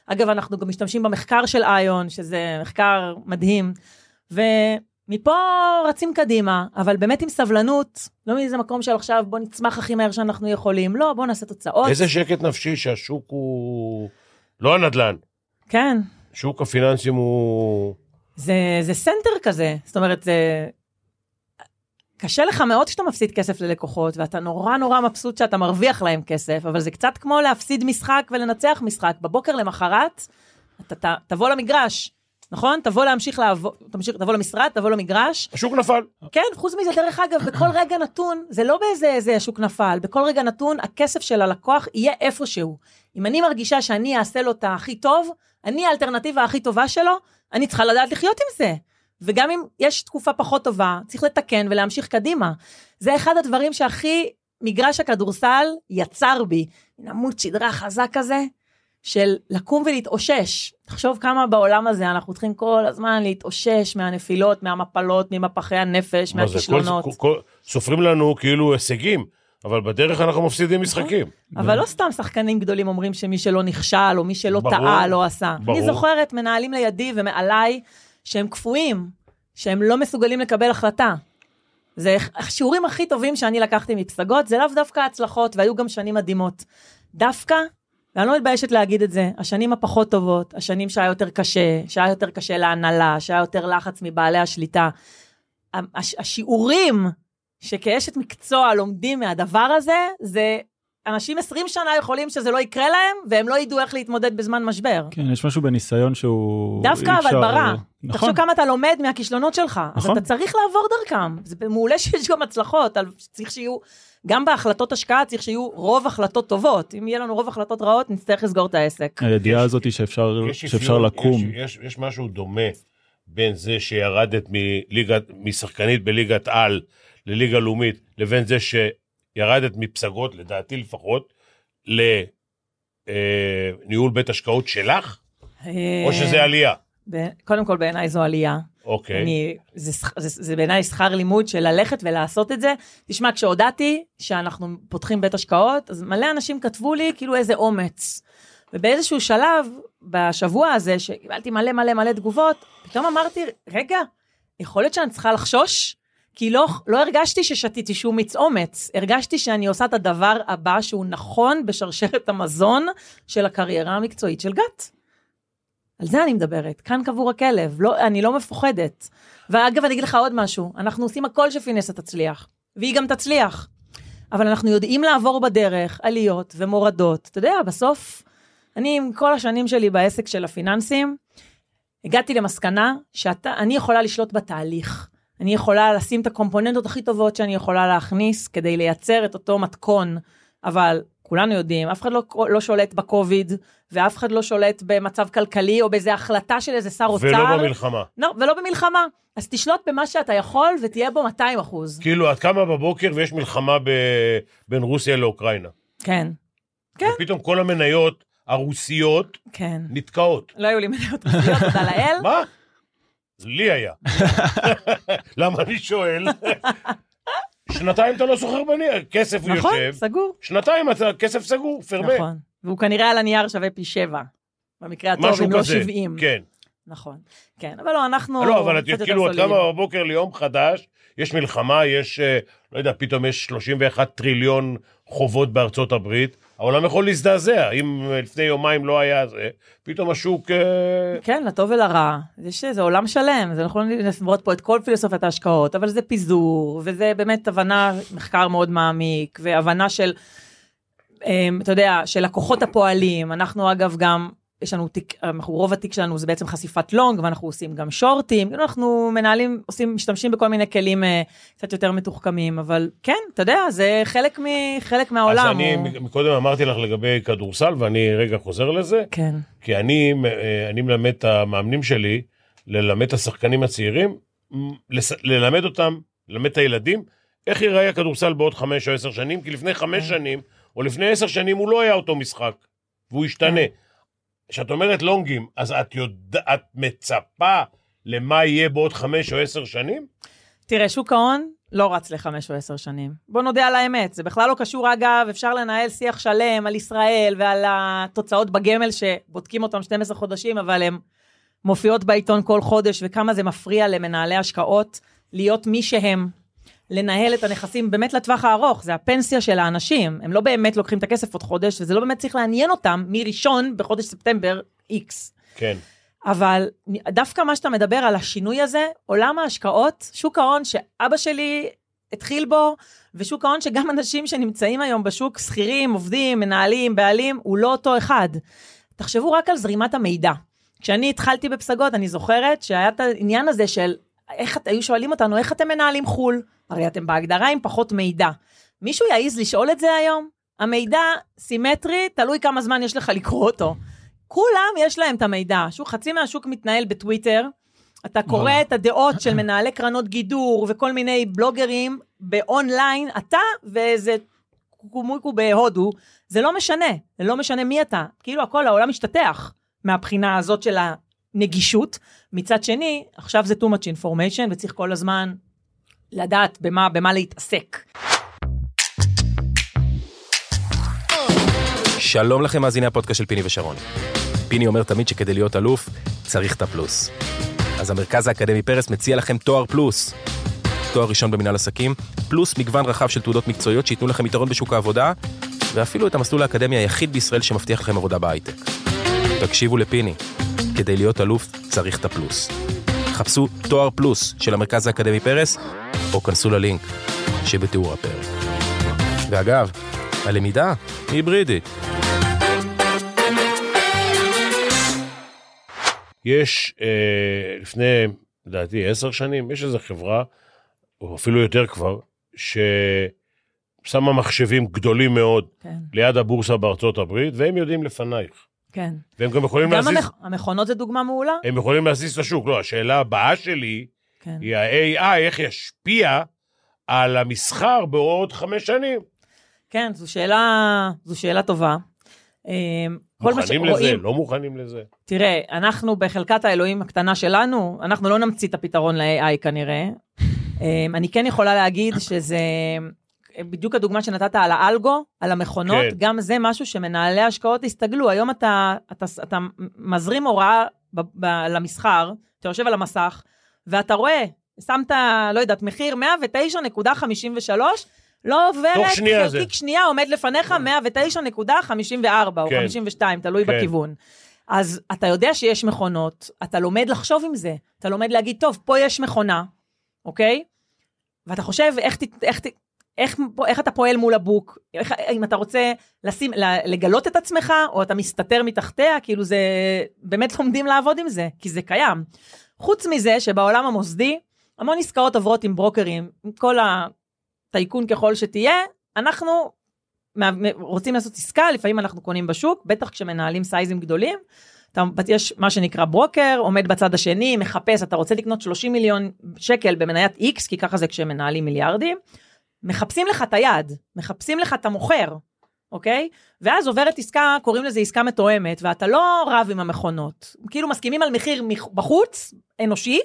אגב, אנחנו גם משתמשים במחקר של איון, שזה מחקר מדהים. ומפה רצים קדימה, אבל באמת עם סבלנות, לא מאיזה מקום של עכשיו בוא נצמח הכי מהר שאנחנו יכולים, לא, בוא נעשה תוצאות. איזה שקט נפשי שהשוק הוא... לא הנדל"ן, כן, שוק הפיננסים הוא... זה, זה סנטר כזה, זאת אומרת, זה... קשה לך מאוד כשאתה מפסיד כסף ללקוחות, ואתה נורא נורא מבסוט שאתה מרוויח להם כסף, אבל זה קצת כמו להפסיד משחק ולנצח משחק. בבוקר למחרת, אתה ת, תבוא למגרש, נכון? תבוא להמשיך לעבוד, תמשיך, תבוא למשרד, תבוא למגרש. השוק נפל. כן, חוץ מזה, דרך אגב, בכל רגע נתון, זה לא באיזה איזה השוק נפל, בכל רגע נתון, הכסף של הלקוח יהיה איפשהו. אם אני מרגישה שאני אעשה לו את הכי טוב, אני האלטרנטיבה הכי טובה שלו, אני צריכה לדעת לחיות עם זה. וגם אם יש תקופה פחות טובה, צריך לתקן ולהמשיך קדימה. זה אחד הדברים שהכי מגרש הכדורסל יצר בי. מין עמוד שדרה חזק כזה, של לקום ולהתאושש. תחשוב כמה בעולם הזה אנחנו צריכים כל הזמן להתאושש מהנפילות, מהמפלות, ממפחי הנפש, מהכישלונות. כל- כל- סופרים לנו כאילו הישגים, אבל בדרך אנחנו מפסידים משחקים. אבל לא סתם שחקנים גדולים אומרים שמי שלא נכשל, או מי שלא ברור, טעה, לא עשה. ברור. אני זוכרת מנהלים לידי ומעליי שהם קפואים, שהם לא מסוגלים לקבל החלטה. זה השיעורים הכי טובים שאני לקחתי מפסגות, זה לאו דווקא הצלחות, והיו גם שנים מדהימות. דווקא, ואני לא מתביישת להגיד את זה, השנים הפחות טובות, השנים שהיה יותר קשה, שהיה יותר קשה להנהלה, שהיה יותר לחץ מבעלי השליטה, הש- השיעורים שכאשת מקצוע לומדים מהדבר הזה, זה אנשים 20 שנה יכולים שזה לא יקרה להם, והם לא ידעו איך להתמודד בזמן משבר. כן, יש משהו בניסיון שהוא... דווקא אבל אפשר- ברע. נכון. תחשוב כמה אתה לומד מהכישלונות שלך, אז נכון. אתה צריך לעבור דרכם. זה מעולה שיש גם הצלחות, אבל צריך שיהיו, גם בהחלטות השקעה צריך שיהיו רוב החלטות טובות. אם יהיה לנו רוב החלטות רעות, נצטרך לסגור את העסק. הידיעה הזאת שאפשר יש שאפשר אפיון- לקום. יש, יש, יש משהו דומה בין זה שירדת מליגת, משחקנית בליגת על לליגה לאומית, לבין זה שירדת מפסגות, לדעתי לפחות, לניהול בית השקעות שלך, או שזה עלייה. קודם כל בעיניי זו עלייה. אוקיי. אני, זה, זה, זה בעיניי שכר לימוד של ללכת ולעשות את זה. תשמע, כשהודעתי שאנחנו פותחים בית השקעות, אז מלא אנשים כתבו לי כאילו איזה אומץ. ובאיזשהו שלב, בשבוע הזה, שקיבלתי מלא מלא מלא תגובות, פתאום אמרתי, רגע, יכול להיות שאני צריכה לחשוש? כי לא, לא הרגשתי ששתיתי שום מיץ אומץ, הרגשתי שאני עושה את הדבר הבא שהוא נכון בשרשרת המזון של הקריירה המקצועית של גת. על זה אני מדברת, כאן קבור הכלב, לא, אני לא מפוחדת. ואגב, אני אגיד לך עוד משהו, אנחנו עושים הכל שפינסה תצליח, והיא גם תצליח. אבל אנחנו יודעים לעבור בדרך עליות ומורדות. אתה יודע, בסוף, אני עם כל השנים שלי בעסק של הפיננסים, הגעתי למסקנה שאני יכולה לשלוט בתהליך. אני יכולה לשים את הקומפוננטות הכי טובות שאני יכולה להכניס כדי לייצר את אותו מתכון, אבל כולנו יודעים, אף אחד לא, לא שולט בקוביד, ואף אחד לא שולט במצב כלכלי או באיזה החלטה של איזה שר אוצר. ולא במלחמה. לא, ולא במלחמה. אז תשלוט במה שאתה יכול ותהיה בו 200 אחוז. כאילו, את קמה בבוקר ויש מלחמה ב... בין רוסיה לאוקראינה. כן, כן. ופתאום כל המניות הרוסיות כן. נתקעות. לא היו לי מניות רוסיות, תודה לאל. מה? לי היה. למה אני שואל? שנתיים אתה לא סוחר בנייר, כסף הוא נכון, יושב, סגור. שנתיים אתה כסף סגור, פרמה. נכון. והוא כנראה על הנייר שווה פי שבע. במקרה הטוב, אם לא. 70. כן. נכון. כן, אבל לא, אנחנו... לא, אבל את כאילו, את. קמה בבוקר ליום חדש, יש מלחמה, יש, אה, לא יודע, פתאום יש 31 טריליון חובות בארצות הברית, העולם יכול להזדעזע. אם אה, לפני יומיים לא היה זה, פתאום השוק... אה, כן, לטוב ולרע. יש איזה עולם שלם, זה נכון לסברות פה את כל פילוסופיית ההשקעות, אבל זה פיזור, וזה באמת הבנה, מחקר מאוד מעמיק, והבנה של, אמ, אתה יודע, של לקוחות הפועלים. אנחנו אגב גם, יש לנו תיק, אנחנו, רוב התיק שלנו זה בעצם חשיפת לונג, ואנחנו עושים גם שורטים, כאילו אנחנו מנהלים, עושים, משתמשים בכל מיני כלים אה, קצת יותר מתוחכמים, אבל כן, אתה יודע, זה חלק, מ, חלק מהעולם. אז אני הוא... מקודם אמרתי לך לגבי כדורסל, ואני רגע חוזר לזה, כן, כי אני, אה, אני מלמד את המאמנים שלי, ללמד את השחקנים הצעירים, ללמד אותם, ללמד את הילדים, איך ייראה הכדורסל בעוד חמש או עשר שנים, כי לפני חמש כן. שנים, או לפני עשר שנים, הוא לא היה אותו משחק. והוא ישתנה. כשאת אומרת לונגים, אז את, יודע, את מצפה למה יהיה בעוד חמש או עשר שנים? תראה, שוק ההון לא רץ לחמש או עשר שנים. בוא נודה על האמת, זה בכלל לא קשור, אגב, אפשר לנהל שיח שלם על ישראל ועל התוצאות בגמל שבודקים אותם 12 חודשים, אבל הן מופיעות בעיתון כל חודש, וכמה זה מפריע למנהלי השקעות להיות מי שהם. לנהל את הנכסים באמת לטווח הארוך, זה הפנסיה של האנשים, הם לא באמת לוקחים את הכסף עוד חודש, וזה לא באמת צריך לעניין אותם מראשון בחודש ספטמבר X. כן. אבל דווקא מה שאתה מדבר על השינוי הזה, עולם ההשקעות, שוק ההון שאבא שלי התחיל בו, ושוק ההון שגם אנשים שנמצאים היום בשוק, שכירים, עובדים, מנהלים, בעלים, הוא לא אותו אחד. תחשבו רק על זרימת המידע. כשאני התחלתי בפסגות, אני זוכרת שהיה את העניין הזה של איך היו שואלים אותנו, איך אתם מנהלים חו"ל? הרי אתם בהגדרה עם פחות מידע. מישהו יעז לשאול את זה היום? המידע סימטרי, תלוי כמה זמן יש לך לקרוא אותו. כולם יש להם את המידע. שוב, חצי מהשוק מתנהל בטוויטר, אתה קורא את הדעות של מנהלי קרנות גידור וכל מיני בלוגרים באונליין, אתה ואיזה קומויקו בהודו, זה לא משנה, זה לא משנה מי אתה. כאילו הכל, העולם משתטח מהבחינה הזאת של הנגישות. מצד שני, עכשיו זה too much information וצריך כל הזמן לדעת במה, במה להתעסק. שלום לכם מאזיני הפודקאסט של פיני ושרון. פיני אומר תמיד שכדי להיות אלוף, צריך את הפלוס. אז המרכז האקדמי פרס מציע לכם תואר פלוס. תואר ראשון במנהל עסקים, פלוס מגוון רחב של תעודות מקצועיות שייתנו לכם יתרון בשוק העבודה, ואפילו את המסלול האקדמי היחיד בישראל שמבטיח לכם עבודה בהייטק. תקשיבו לפיני, כדי להיות אלוף צריך את הפלוס. חפשו תואר פלוס של המרכז האקדמי פרס, או כנסו ללינק שבתיאור הפרק. ואגב, הלמידה היא היברידית. יש אה, לפני, לדעתי, עשר שנים, יש איזו חברה, או אפילו יותר כבר, ששמה מחשבים גדולים מאוד כן, ליד הבורסה בארצות הברית, והם יודעים לפנייך. כן. והם גם יכולים גם להזיז, המכ... המכונות זה דוגמה מעולה. הם יכולים להזיז את השוק. לא, השאלה הבאה שלי כן. היא ה-AI, איך ישפיע על המסחר בעוד חמש שנים. כן, זו שאלה, זו שאלה טובה. מה מוכנים לזה, שרואים- לא מוכנים לזה. תראה, אנחנו בחלקת האלוהים הקטנה שלנו, אנחנו לא נמציא את הפתרון ל-AI כנראה. אמ, אני כן יכולה להגיד שזה בדיוק הדוגמה שנתת על האלגו, על המכונות, כן. גם זה משהו שמנהלי השקעות הסתגלו. היום אתה, אתה, אתה מזרים הוראה ב, ב, למסחר, אתה יושב על המסך, ואתה רואה, שמת, לא יודעת, מחיר 109.53, לא עוברת, תוך שנייה זה. חלקיק שנייה עומד לפניך 109.54 או כן. 52, תלוי כן. בכיוון. אז אתה יודע שיש מכונות, אתה לומד לחשוב עם זה. אתה לומד להגיד, טוב, פה יש מכונה, אוקיי? ואתה חושב איך, ת- איך, ת- איך, איך אתה פועל מול הבוק, איך, אם אתה רוצה לשים, לגלות את עצמך, או אתה מסתתר מתחתיה, כאילו זה, באמת לומדים לעבוד עם זה, כי זה קיים. חוץ מזה שבעולם המוסדי, המון עסקאות עוברות עם ברוקרים, עם כל הטייקון ככל שתהיה, אנחנו רוצים לעשות עסקה, לפעמים אנחנו קונים בשוק, בטח כשמנהלים סייזים גדולים. אתה, יש מה שנקרא ברוקר, עומד בצד השני, מחפש, אתה רוצה לקנות 30 מיליון שקל במניית X, כי ככה זה כשמנהלים מיליארדים, מחפשים לך את היד, מחפשים לך את המוכר, אוקיי? ואז עוברת עסקה, קוראים לזה עסקה מתואמת, ואתה לא רב עם המכונות. כאילו מסכימים על מחיר מח- בחוץ, אנושי,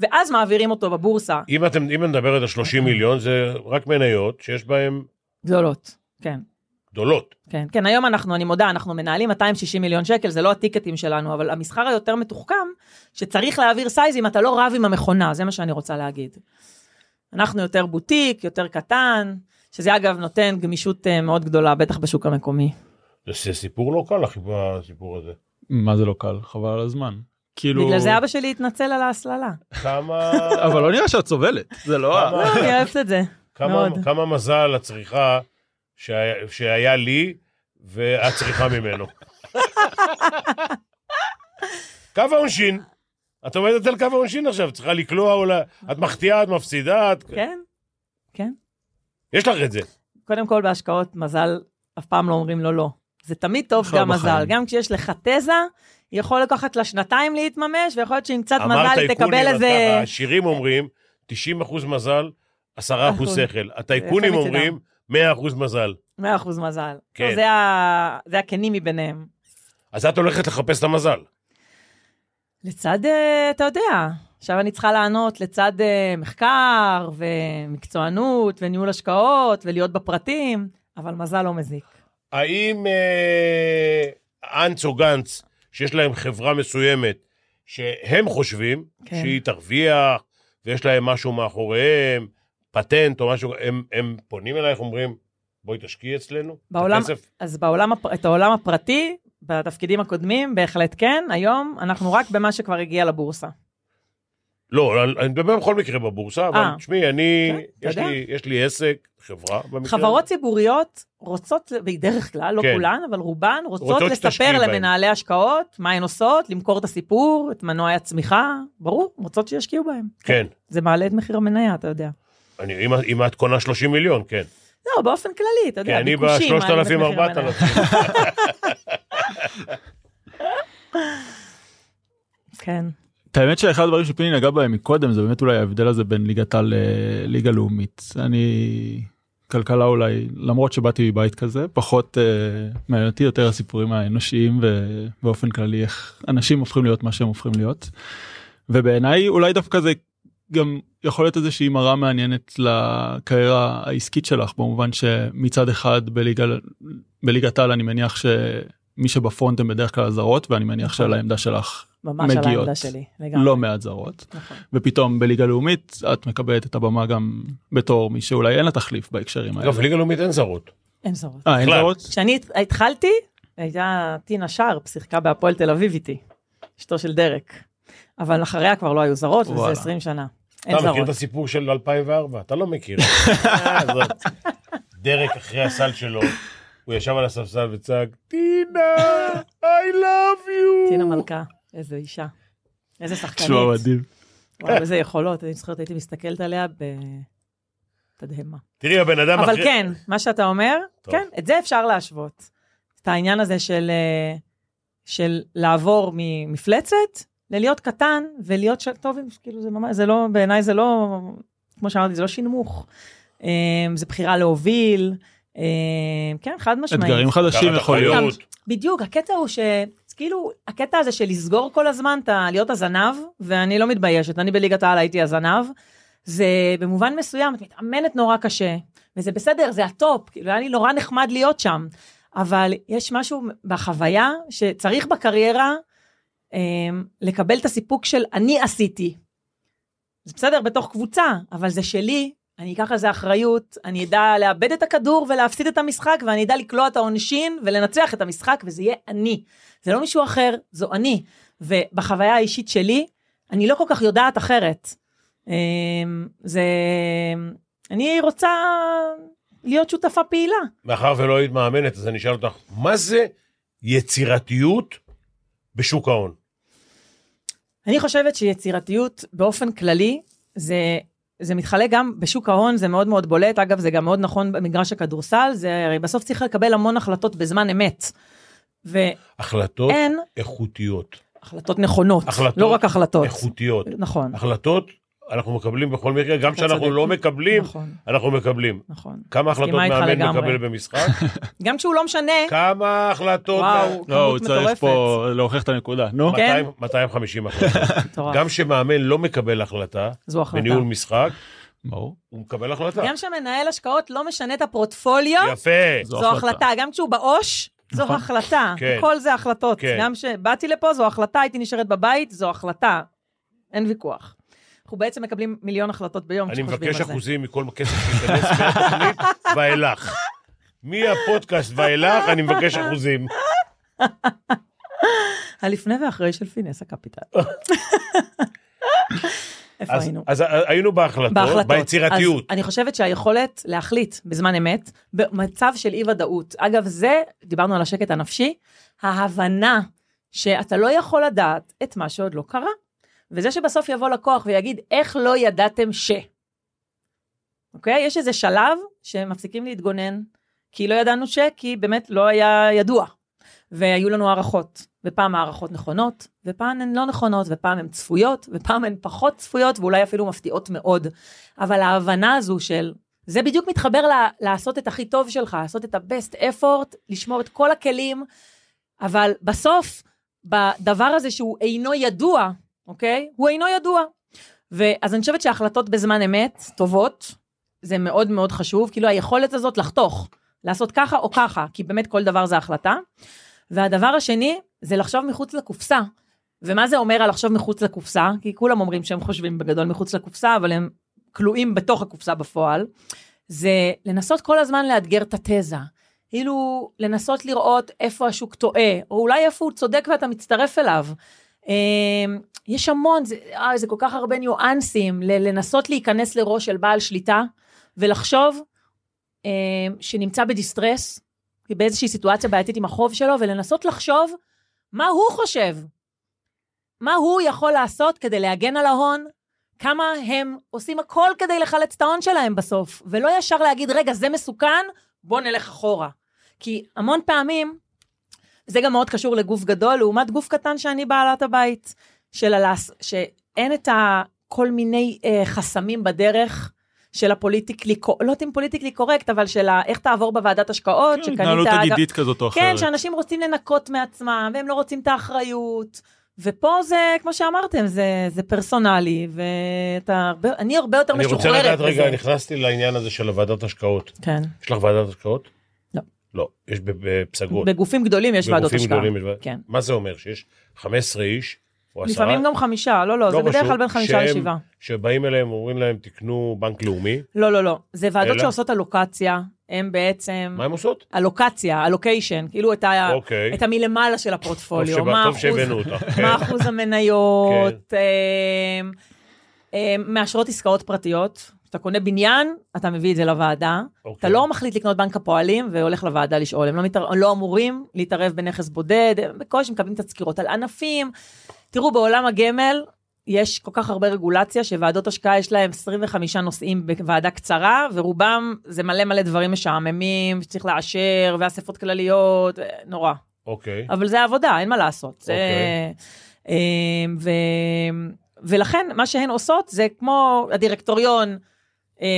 ואז מעבירים אותו בבורסה. אם אתם, אם את מדברת על 30 מיליון, זה רק מניות שיש בהן גדולות, כן. גדולות. כן, כן, היום אנחנו, אני מודה, אנחנו מנהלים 260 מיליון שקל, זה לא הטיקטים שלנו, אבל המסחר היותר מתוחכם, שצריך להעביר סייזים, אתה לא רב עם המכונה, זה מה שאני רוצה להגיד. אנחנו יותר בוטיק, יותר קטן, שזה אגב נותן גמישות אה, מאוד גדולה, בטח בשוק המקומי. זה סיפור לא קל, החיבור- הסיפור הזה. מה זה לא קל? חבל על הזמן. כאילו... בגלל זה אבא שלי התנצל על ההסללה. כמה, אבל לא נראה שאת סובלת, זה לא... לא, אני אוהבת את זה. כמה, מאוד. כמה מזל את צריכה שהיה, שהיה לי ואת צריכה ממנו. קו העונשין. את עומדת על קו העונשין עכשיו, צריכה לקלוע או ל... את מחטיאה, את מפסידה, את... כן, כן. יש לך את זה. קודם כל בהשקעות מזל, אף פעם לא אומרים לו לא. זה תמיד טוב גם מזל. גם כשיש לך תזה, יכול לקחת לה שנתיים להתממש, ויכול להיות שעם קצת מזל היא תקבל איזה... השירים אומרים 90 אחוז מזל, 10 אחוז. שכל. הטייקונים. אומרים 100 אחוז מזל. 100 אחוז מזל. כן. זה הכנים מביניהם. אז את הולכת לחפש את המזל. לצד, אה, אתה יודע, עכשיו אני צריכה לענות לצד אה, מחקר ומקצוענות וניהול השקעות ולהיות בפרטים, אבל מזל לא מזיק. האם אה, אנץ או גנץ, שיש להם חברה מסוימת, שהם חושבים כן. שהיא תרוויח, ויש להם משהו מאחוריהם, פטנט או משהו, הם, הם פונים אלייך, אומרים, בואי תשקיעי אצלנו, בעולם. אז בעולם, את העולם הפרטי, בתפקידים הקודמים, בהחלט כן, היום אנחנו רק במה שכבר הגיע לבורסה. לא, אני, אני מדבר בכל מקרה בבורסה, אבל אה. תשמעי, אני, כן, יש. לי, יש לי עסק, חברה, במקרה חברות. ציבוריות רוצות, בדרך כלל, לא כן. כולן, אבל רובן רוצות, רוצות לספר. למנהלי השקעות מה הן עושות, למכור את הסיפור, את מנועי הצמיחה, ברור, רוצות שישקיעו בהם. כן, זה מעלה את מחיר המניה, אתה יודע. אני, אם, אם את קונה 30 מיליון, כן. לא, באופן כללי, אתה כי יודע, אני ביקושים מעלים את ב-3,000, מחיר המניה. 4,000. כן. את האמת שאחד הדברים שפיני נגע בהם מקודם זה באמת אולי ההבדל הזה בין ליגת העל לליגה לאומית. אני כלכלה אולי למרות שבאתי מבית כזה פחות uh, מעניין אותי יותר הסיפורים האנושיים ובאופן כללי איך אנשים הופכים להיות מה שהם הופכים להיות. ובעיניי אולי דווקא זה גם יכול להיות איזושהי מראה מעניינת לקריירה העסקית שלך במובן שמצד אחד בליגה בליגת העל אני מניח שמי שבפרונט הם בדרך כלל הזרות ואני מניח נכון. שעל העמדה שלך ממש על מגיעות. העמדה שלי, לגמרי. לא מעט זרות נכון. ופתאום בליגה לאומית את מקבלת את הבמה גם בתור מי שאולי אין לה תחליף בהקשרים האלה. אגב, ליגה לאומית אין זרות. אין זרות. אה אין. זרות? כשאני התחלתי, הייתה טינה שרפ, שיחקה בהפועל תל אביב איתי, אשתו של דרק. אבל אחריה כבר לא היו זרות, וזה וואלה. 20 שנה. אין אתה מכיר זרות. את הסיפור של 2004? אתה לא מכיר. אה. דרק אחרי הסל שלו, הוא ישב על הספסל וצעק, טינה, I love you. טינה מלכה, איזה אישה. איזה שחקנית. תשמע מדהים. וואו, איזה יכולות, אני זוכרת, הייתי מסתכלת עליה בתדהמה. תראי, הבן אדם אבל אחרי... כן, מה שאתה אומר, טוב. כן, את זה אפשר להשוות. את העניין הזה של, אה, של לעבור ממפלצת ללהיות קטן ולהיות ש... טוב, כאילו זה ממש, זה לא, בעיניי זה לא, כמו שאמרתי, זה לא שינמוך. אה, זה בחירה להוביל, כן, חד משמעית. אתגרים חדשים יכול להיות. בדיוק, הקטע הוא ש... כאילו, הקטע הזה של לסגור כל הזמן, אתה, להיות הזנב, ואני לא מתביישת, אני בליגת העל הייתי הזנב, זה במובן מסוים, את מתאמנת נורא קשה, וזה בסדר, זה הטופ, כאילו, היה לי נורא נחמד להיות שם, אבל יש משהו בחוויה שצריך בקריירה אה, לקבל את הסיפוק של אני עשיתי. זה בסדר בתוך קבוצה, אבל זה שלי, אני אקח על זה אחריות, אני אדע לאבד את הכדור ולהפסיד את המשחק, ואני אדע לקלוע את העונשין ולנצח את המשחק, וזה יהיה אני. זה לא מישהו אחר, זו אני. ובחוויה האישית שלי, אני לא כל כך יודעת אחרת. אמ, זה... אני רוצה להיות שותפה פעילה. מאחר ולא היית מאמנת, אז אני אשאל אותך, מה זה יצירתיות בשוק ההון? אני חושבת שיצירתיות באופן כללי, זה, זה מתחלק גם בשוק ההון, זה מאוד מאוד בולט. אגב, זה גם מאוד נכון במגרש הכדורסל, זה הרי בסוף צריך לקבל המון החלטות בזמן אמת. ואין החלטות איכותיות. החלטות נכונות, החלטות לא רק החלטות. איכותיות. נכון, החלטות אנחנו מקבלים בכל מקרה, גם כשאנחנו. לא מקבלים, נכון, אנחנו מקבלים. נכון. כמה החלטות מאמן. מקבל במשחק? גם כשהוא לא משנה, כמה החלטות? וואו, לא הוא כמות צריך מטורפת. פה להוכיח את הנקודה נו. כן. 200 250 החלטות. מטורף. גם כשמאמן לא מקבל החלטה זו החלטה. בניהול משחק, ברור. הוא מקבל החלטה. גם כשמנהל השקעות לא משנה את הפורטפוליו, יפה. זו זו החלטה. החלטה. גם כשהוא בעו"ש, זו נכון. החלטה. כן. הכל זה החלטות. כן. גם כשבאתי לפה, זו החלטה, הייתי נשארת בבית, זו החלטה. אין ויכוח. אנחנו בעצם מקבלים מיליון החלטות ביום אני כשחושבים מבקש על זה. אחוזים מכל כסף שייכנס מהתוכנית ואילך. מהפודקאסט ואילך אני מבקש אחוזים. הלפני ואחרי של פינס הקפיטל. איפה אז- היינו? אז היינו בהחלטות, בהחלטות. ביצירתיות. אז אני חושבת שהיכולת להחליט בזמן אמת, במצב של אי ודאות, אגב זה, דיברנו על השקט הנפשי, ההבנה שאתה לא יכול לדעת את מה שעוד לא קרה. וזה שבסוף יבוא לקוח ויגיד, איך לא ידעתם ש... אוקיי? יש איזה שלב שמפסיקים להתגונן, כי לא ידענו ש... כי באמת לא היה ידוע. והיו לנו הערכות, ופעם הערכות נכונות, ופעם הן לא נכונות, ופעם הן צפויות, ופעם הן פחות צפויות, ואולי אפילו מפתיעות מאוד. אבל ההבנה הזו של, זה בדיוק מתחבר ל- לעשות את הכי טוב שלך, לעשות את ה-best effort, לשמור את כל הכלים, אבל בסוף, בדבר הזה שהוא אינו ידוע, אוקיי? הוא אינו ידוע. ואז אני חושבת שהחלטות בזמן אמת, טובות, זה מאוד מאוד חשוב, כאילו היכולת הזאת לחתוך, לעשות ככה או ככה, כי באמת כל דבר זה החלטה. והדבר השני, זה לחשוב מחוץ לקופסה. ומה זה אומר על לחשוב מחוץ לקופסה? כי כולם אומרים שהם חושבים בגדול מחוץ לקופסה, אבל הם כלואים בתוך הקופסה בפועל. זה לנסות כל הזמן לאתגר את התזה. כאילו, לנסות לראות איפה השוק טועה, או אולי איפה הוא צודק ואתה מצטרף אליו. אה, יש המון, זה, אה, זה כל כך הרבה ניואנסים, לנסות להיכנס לראש של בעל שליטה, ולחשוב אה, שנמצא בדיסטרס, באיזושהי סיטואציה בעייתית עם החוב שלו, ולנסות לחשוב מה הוא חושב. מה הוא יכול לעשות כדי להגן על ההון, כמה הם עושים הכל כדי לחלץ את ההון שלהם בסוף, ולא ישר להגיד, רגע, זה מסוכן, בוא נלך אחורה. כי המון פעמים, זה גם מאוד קשור לגוף גדול, לעומת גוף קטן שאני בעלת הבית, של הלס... שאין את. כל מיני אה, חסמים בדרך של ה political, לא יודעת אם politically correct, אבל של. איך תעבור בוועדת השקעות, כן, התנהלות עתידית כזאת או אחרת. כן, שאנשים רוצים לנקות מעצמם, והם לא רוצים את האחריות. ופה זה, כמו שאמרתם, זה, זה פרסונלי, ואתה הרבה, אני הרבה יותר משוחררת בזה. אני רוצה לדעת, רגע, נכנסתי לעניין הזה של הוועדת השקעות. כן. יש לך ועדת השקעות? לא. לא, יש בפסגות. בגופים גדולים יש ועדות השקעה. בגופים גדולים יש ועדות. כן. מה זה אומר? שיש 15 איש, או עשרה? לפעמים גם חמישה, לא, לא, זה בדרך כלל בין חמישה לשבעה. שבאים אליהם, אומרים להם, תקנו בנק לאומי. לא, לא, לא. זה ועדות אלא? שעושות אלוקציה, הם בעצם... מה הם עושות? אלוקציה, אלוקיישן, כאילו את, ה... אוקיי. את המלמעלה של טוב הפורטפוליו. שבא- טוב האחוז- שהבאנו אותך. כן. מה אחוז המניות, אמ, אמ, מאשרות עסקאות פרטיות. כשאתה קונה בניין, אתה מביא את זה לוועדה. אוקיי. אתה לא מחליט לקנות בנק הפועלים והולך לוועדה לשאול. הם לא, מתער... לא אמורים להתערב בנכס בודד, הם בקושי מקבלים תצקירות על ענפים. תראו, בעולם הגמל יש כל כך הרבה רגולציה, שוועדות השקעה יש להם 25 נושאים בוועדה קצרה, ורובם זה מלא מלא דברים משעממים, שצריך לאשר, ואספות כלליות, נורא. אוקיי. אבל זה עבודה, אין מה לעשות. זה... אוקיי. אמ, ו... ולכן, מה שהן עושות זה כמו הדירקטוריון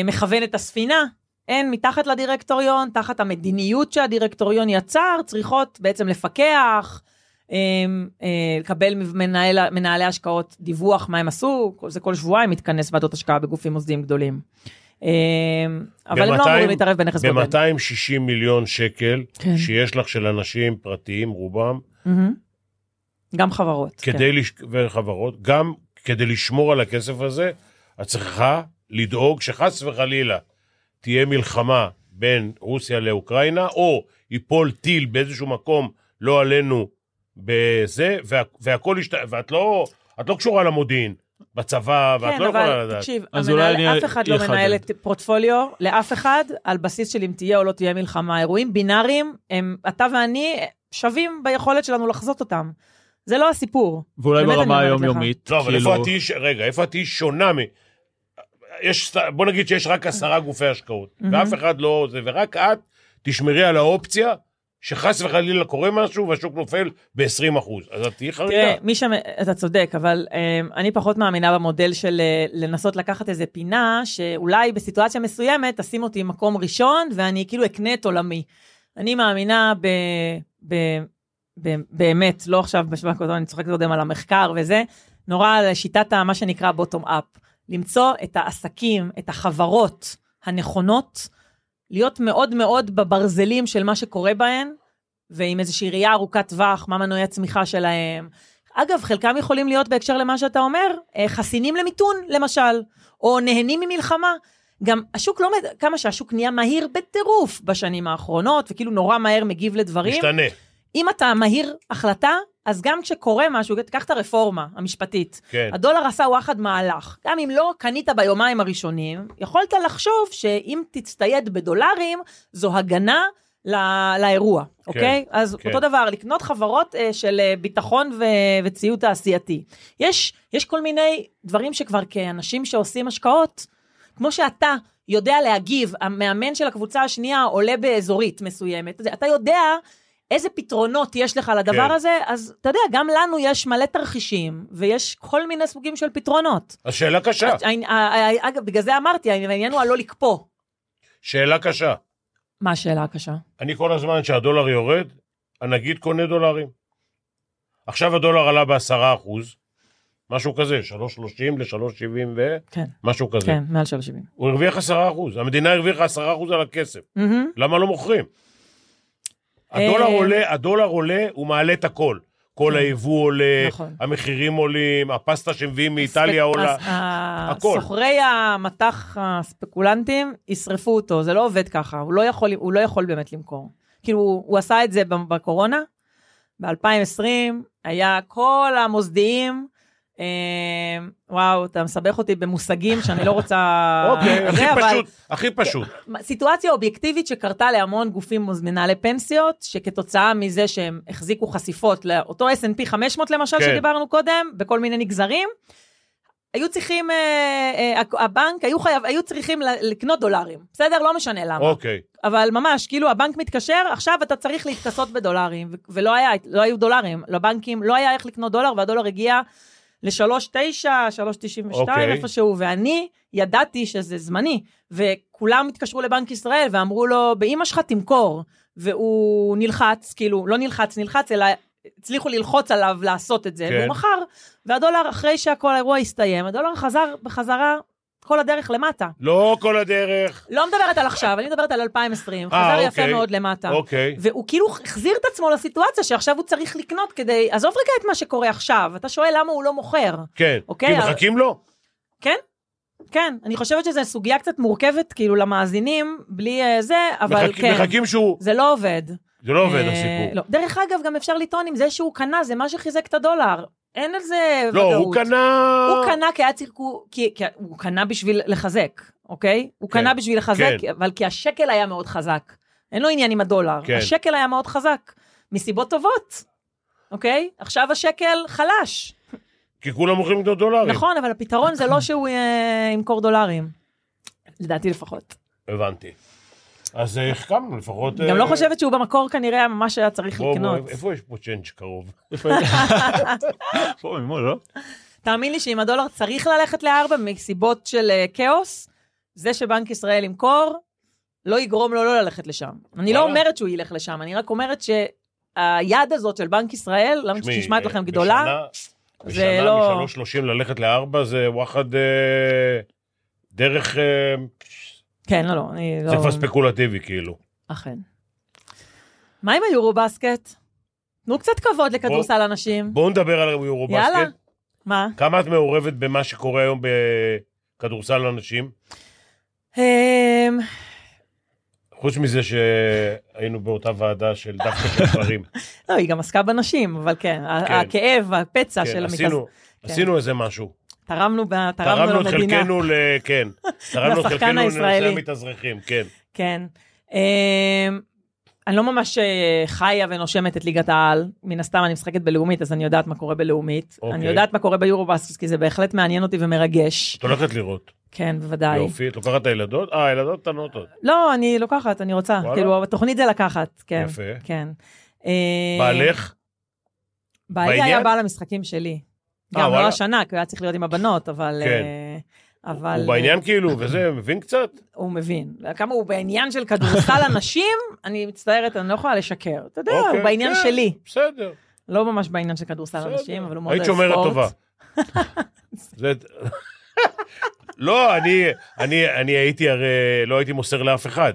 מכוון את הספינה, הן מתחת לדירקטוריון, תחת המדיניות שהדירקטוריון יצר, צריכות בעצם לפקח, אמ, אה, לקבל ממנהל, מנהלי השקעות דיווח מה הם עשו, זה כל שבועיים מתכנס ועדות השקעה בגופים מוסדיים גדולים. אבל הם לא ב-200 אמורים להתערב בנכס בודד. ב-260 מיליון שקל כן. שיש לך של אנשים פרטיים, רובם. גם חברות. כן. כדי, לש... וחברות, גם כדי לשמור על הכסף הזה, את צריכה לדאוג שחס וחלילה תהיה מלחמה בין רוסיה לאוקראינה, או ייפול טיל באיזשהו מקום, לא עלינו, בזה, וה... והכל ישת... ואת לא, את לא קשורה למודיעין בצבא, ואת כן, לא יכולה אבל לדעת. תקשיב, אז המנהל, אולי אני אף אחד לא אחדד. מנהל את פורטפוליו לאף אחד על בסיס של אם תהיה או לא תהיה מלחמה. אירועים בינאריים, הם, אתה ואני שווים ביכולת שלנו לחזות אותם. זה לא הסיפור. ואולי ברמה. היומיומית, לא, אבל כאילו, איפה את תהיי, ש- רגע, איפה את תהיי שונה מ... יש, בוא נגיד שיש רק עשרה גופי השקעות, ואף אחד לא זה, ורק את תשמרי על האופציה שחס וחלילה קורה משהו והשוק נופל ב-20 אחוז. אז את תהיי חריגה. תראה, מי שם, אתה צודק, אבל um, אני פחות מאמינה במודל של uh, לנסות לקחת איזה פינה, שאולי בסיטואציה מסוימת תשים אותי מקום ראשון, ואני כאילו אקנה את עולמי. אני מאמינה ב... ב, ב באמת, לא עכשיו בשבוע הקודם, אני צוחקת קודם על המחקר וזה, נורא על שיטת מה שנקרא בוטום אפ. למצוא את העסקים, את החברות הנכונות, להיות מאוד מאוד בברזלים של מה שקורה בהן, ועם איזושהי ראייה ארוכת טווח, מה מנועי הצמיחה שלהם. אגב, חלקם יכולים להיות בהקשר למה שאתה אומר, אה, חסינים למיתון, למשל, או נהנים ממלחמה. גם השוק לא, מד- כמה שהשוק נהיה מהיר בטירוף בשנים האחרונות, וכאילו נורא מהר מגיב לדברים. משתנה. אם אתה מהיר החלטה, אז גם כשקורה משהו, תיקח את הרפורמה המשפטית. כן. הדולר עשה וואחד מהלך. גם אם לא קנית ביומיים הראשונים, יכולת לחשוב שאם תצטייד בדולרים, זו הגנה לא, לאירוע, כן, אוקיי? אז כן. אותו דבר, לקנות חברות אה, של אה, ביטחון ו, וציוד תעשייתי. יש, יש כל מיני דברים שכבר כאנשים שעושים השקעות, כמו שאתה יודע להגיב, המאמן של הקבוצה השנייה עולה באזורית מסוימת, אתה יודע איזה פתרונות יש לך לדבר כן. הזה, אז אתה יודע, גם לנו יש מלא תרחישים, ויש כל מיני סוגים של פתרונות. אז שאלה קשה, העני- ה- ה- אגב, בגלל זה אמרתי, העניין הוא הלא לקפוא. שאלה קשה. מה השאלה הקשה? אני כל הזמן כשהדולר יורד, הנגיד קונה דולרים. עכשיו הדולר עלה בעשרה אחוז, משהו כזה, 3.30 ל-3.70 ו... כן, משהו כזה. כן, מעל 370. הוא הרוויח עשרה אחוז, המדינה הרוויחה עשרה אחוז על הכסף. מהמם. למה לא מוכרים? הדולר אה, עולה, הדולר עולה, הוא מעלה את הכל. כל כן. היבוא עולה, נכון. המחירים עולים, הפסטה שמביאים מאיטליה עולה. הכל. סוחרי המטח הספקולנטים ישרפו אותו, זה לא עובד ככה, הוא לא יכול, הוא לא יכול באמת למכור. כאילו, הוא, עשה את זה בקורונה, ב-2020, היה כל המוסדיים, וואו, אתה מסבך אותי במושגים שאני לא רוצה... אוקיי, הכי פשוט, הכי פשוט. סיטואציה אובייקטיבית שקרתה להמון גופים מנהלי פנסיות, שכתוצאה מזה שהם החזיקו חשיפות לאותו S&P 500 למשל, כן. שדיברנו קודם, בכל מיני נגזרים, היו צריכים, אה, אה, הבנק, היו, חייב, היו צריכים לקנות דולרים, בסדר? לא משנה למה. אוקיי. אבל ממש, כאילו הבנק מתקשר, עכשיו אתה צריך להתכסות בדולרים, ולא היה, לא היו דולרים, לבנקים לא היה איך לקנות דולר, והדולר הגיע ל-3.9, 3.92 אוקיי. איפשהו, ואני ידעתי שזה זמני, וכולם התקשרו לבנק ישראל ואמרו לו, באמא שלך תמכור, והוא נלחץ, כאילו, לא נלחץ, נלחץ, אלא הצליחו ללחוץ עליו לעשות את זה, כן. והוא מכר, והדולר, אחרי שהכל האירוע הסתיים, הדולר חזר בחזרה כל הדרך למטה. לא כל הדרך. לא מדברת על עכשיו, אני מדברת על 2020, אה, חזר יפה אוקיי. מאוד למטה. אוקיי. והוא כאילו החזיר את עצמו לסיטואציה שעכשיו הוא צריך לקנות כדי, עזוב רגע את מה שקורה עכשיו, אתה שואל למה הוא לא מוכר. כן. אוקיי, כי אבל- מחכים לו. כן? כן, אני חושבת שזו סוגיה קצת מורכבת, כאילו, למאזינים, בלי אה, זה, אבל מחכים- כן, מחכים שהוא... זה לא עובד. זה לא עובד אה, הסיפור. לא. דרך אגב, גם אפשר לטעון עם זה שהוא קנה, זה מה שחיזק את הדולר. אין על זה לא, ודאות. הוא קנה... הוא קנה כי היה צריך, כי, כי הוא קנה בשביל לחזק, אוקיי? הוא כן, קנה בשביל לחזק, כן. אבל כי השקל היה מאוד חזק. אין לו עניין עם הדולר. כן. השקל היה מאוד חזק, מסיבות טובות, אוקיי? עכשיו השקל חלש. כי כולם הולכים לקנות דולרים. נכון, אבל הפתרון זה לא שהוא אה, ימכור דולרים. לדעתי לפחות. הבנתי. אז אה, החכמנו לפחות... גם לא אה, חושבת שהוא במקור כנראה ממש היה צריך לקנות. איפה יש פה צ'יינג' קרוב? איפה- פה ממול, לא? תאמין לי שאם הדולר צריך ללכת לארבע מסיבות של אה, כאוס, זה שבנק ישראל ימכור, לא יגרום לו לא ללכת לשם. אני לא. אומרת שהוא ילך לשם, אני רק אומרת שהיד הזאת של בנק ישראל, למה תשמעי, שנשמעת לכם גדולה, בשנה- זה בשנה לא- משלוש שלושים ללכת לארבע זה וואחד דרך... כן, לא, לא, אני לא... זה כבר ספקולטיבי כאילו. אכן. מה עם היורו בסקט? תנו קצת כבוד לכדורסל הנשים. בואו נדבר על יורו יאללה. מה? כמה את מעורבת במה שקורה היום בכדורסל לנשים? אמ, חוץ מזה שהיינו באותה ועדה של דווקא של גברים. לא, היא גם עסקה בנשים, אבל כן, כן. הכאב, הפצע כן, של. עשינו, כן. עשינו איזה משהו. תרמנו ב- תרמנו תרמנו את למדינה. חלקנו ל... כן. תרמנו את חלקנו לנושא. המתאזרחים, כן. כן. אמ, אני לא ממש אה, חיה ונושמת את ליגת העל, מן הסתם אני משחקת בלאומית, אז אני יודעת מה קורה בלאומית. אוקיי. אני יודעת מה קורה ביורובאסקס, כי זה בהחלט מעניין אותי ומרגש. את הולכת לראות. כן, בוודאי. יופי. את לוקחת את הילדות? אה, הילדות קטנות עוד. לא, אני לוקחת, אני רוצה. וואלה. כאילו, התוכנית זה לקחת, כן. יפה. כן. אה, בעלך? בעלי היה בעניין? בעל המשחקים שלי. אה, גם לא. השנה, כי הוא היה צריך להיות עם הבנות, אבל... כן. אה, אבל... הוא בעניין כאילו, וזה, מבין קצת? הוא מבין. כמה הוא בעניין של כדורסל הנשים, אני מצטערת, אני לא יכולה לשקר. אתה יודע, אוקיי, הוא בעניין כן, שלי. בסדר. לא ממש בעניין של כדורסל. אנשים, אבל הוא מאוד היית אוהב שומרת ספורט. טובה. זה... לא, אני, אני, אני הייתי הרי, לא הייתי מוסר לאף אחד.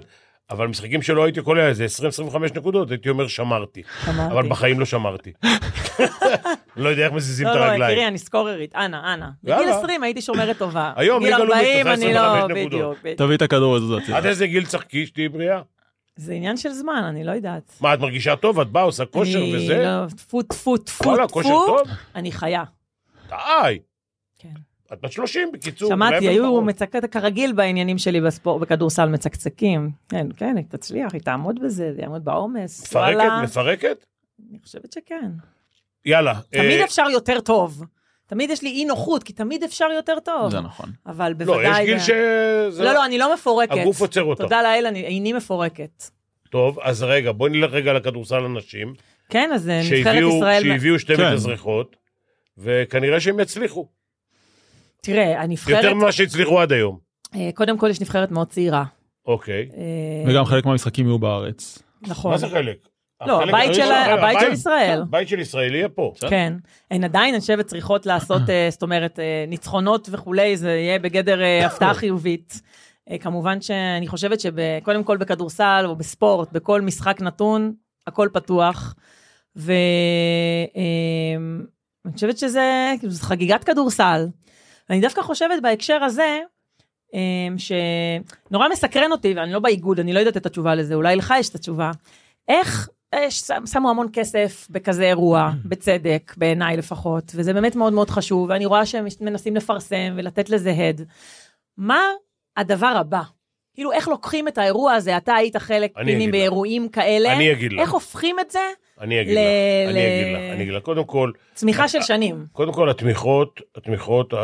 אבל משחקים שלא הייתי קולע איזה 20-25 נקודות, הייתי אומר שמרתי. אמרתי. אבל בחיים לא שמרתי. לא יודע איך מזיזים את לא, לא, הרגליים. יקירי, אני סקוררית, אנא, אנא. בגיל יאללה. 20 הייתי שומרת טובה. היום בגיל ליגה לאומית, 40 עושה אני לא, 25 נקודות. בדיוק. בדיוק. תביא את הכדור הזאת. עד איזה גיל תשחקי שתהיי בריאה? זה עניין של זמן, אני לא יודעת. מה, את מרגישה טוב? את באה, עושה כושר אני וזה? לא, טפו, טפו, טפו, וואלה, כושר טפו, טוב? אני חיה. די. כן. את בת 30, בקיצור. שמעתי, היו לפחות. מצקצק כרגיל בעניינים שלי בספורט, בכדורסל מצקצקים. כן, כן, היא תצליח, היא תעמוד בזה, היא תעמוד בעומס. מפרקת? וואלה. מפרקת? אני חושבת שכן. יאללה. תמיד אה, אפשר יותר טוב. תמיד יש לי אי נוחות, כי תמיד אפשר יותר טוב. זה נכון. אבל לא, בוודאי... יש גיל שזה... לא, לא, אני לא מפורקת. הגוף עוצר אותו. תודה לאל, אני איני מפורקת. טוב, אז רגע, בוא נלך רגע לכדורסל הנשים. כן, אז אה, נבחרת ישראל... שהביאו שתי כן. מתאזרחות, וכנראה שהם יצליחו. תראה, הנבחרת... יותר ממה שהצליחו עד היום. אה, קודם כל, יש נבחרת מאוד צעירה. אוקיי. אה, וגם חלק מהמשחקים יהיו בארץ. נכון. מה זה חלק? לא, הבית של- הראשון, הבית של ישראל. הבית של ישראל יהיה פה. כן. הן עדיין, אני חושבת, צריכות לעשות, אה, זאת אומרת, ניצחונות וכולי, זה יהיה בגדר אה, הפתעה חיובית. כמובן שאני חושבת שקודם כל בכדורסל או בספורט, בכל משחק נתון, הכל פתוח. ואני חושבת שזה כאילו, זו חגיגת כדורסל. ואני דווקא חושבת בהקשר הזה, אה, שנורא מסקרן אותי, ואני לא באיגוד, אני לא יודעת את התשובה לזה, אולי לך יש את התשובה. איך יש, שם- שמו המון כסף בכזה אירוע, בצדק, בעיניי לפחות, וזה באמת מאוד מאוד חשוב, ואני רואה שהם מנסים לפרסם ולתת לזה הד. מה הדבר הבא? כאילו, איך לוקחים את האירוע הזה, אתה היית חלק אני פיני אגיד לך. באירועים כאלה, אני אגיד לך. איך הופכים את זה אני אגיד ל- לך, אני אגיד לך, אני אגיד לך. קודם כל, צמיחה של שנים? קודם כל התמיכות, התמיכות,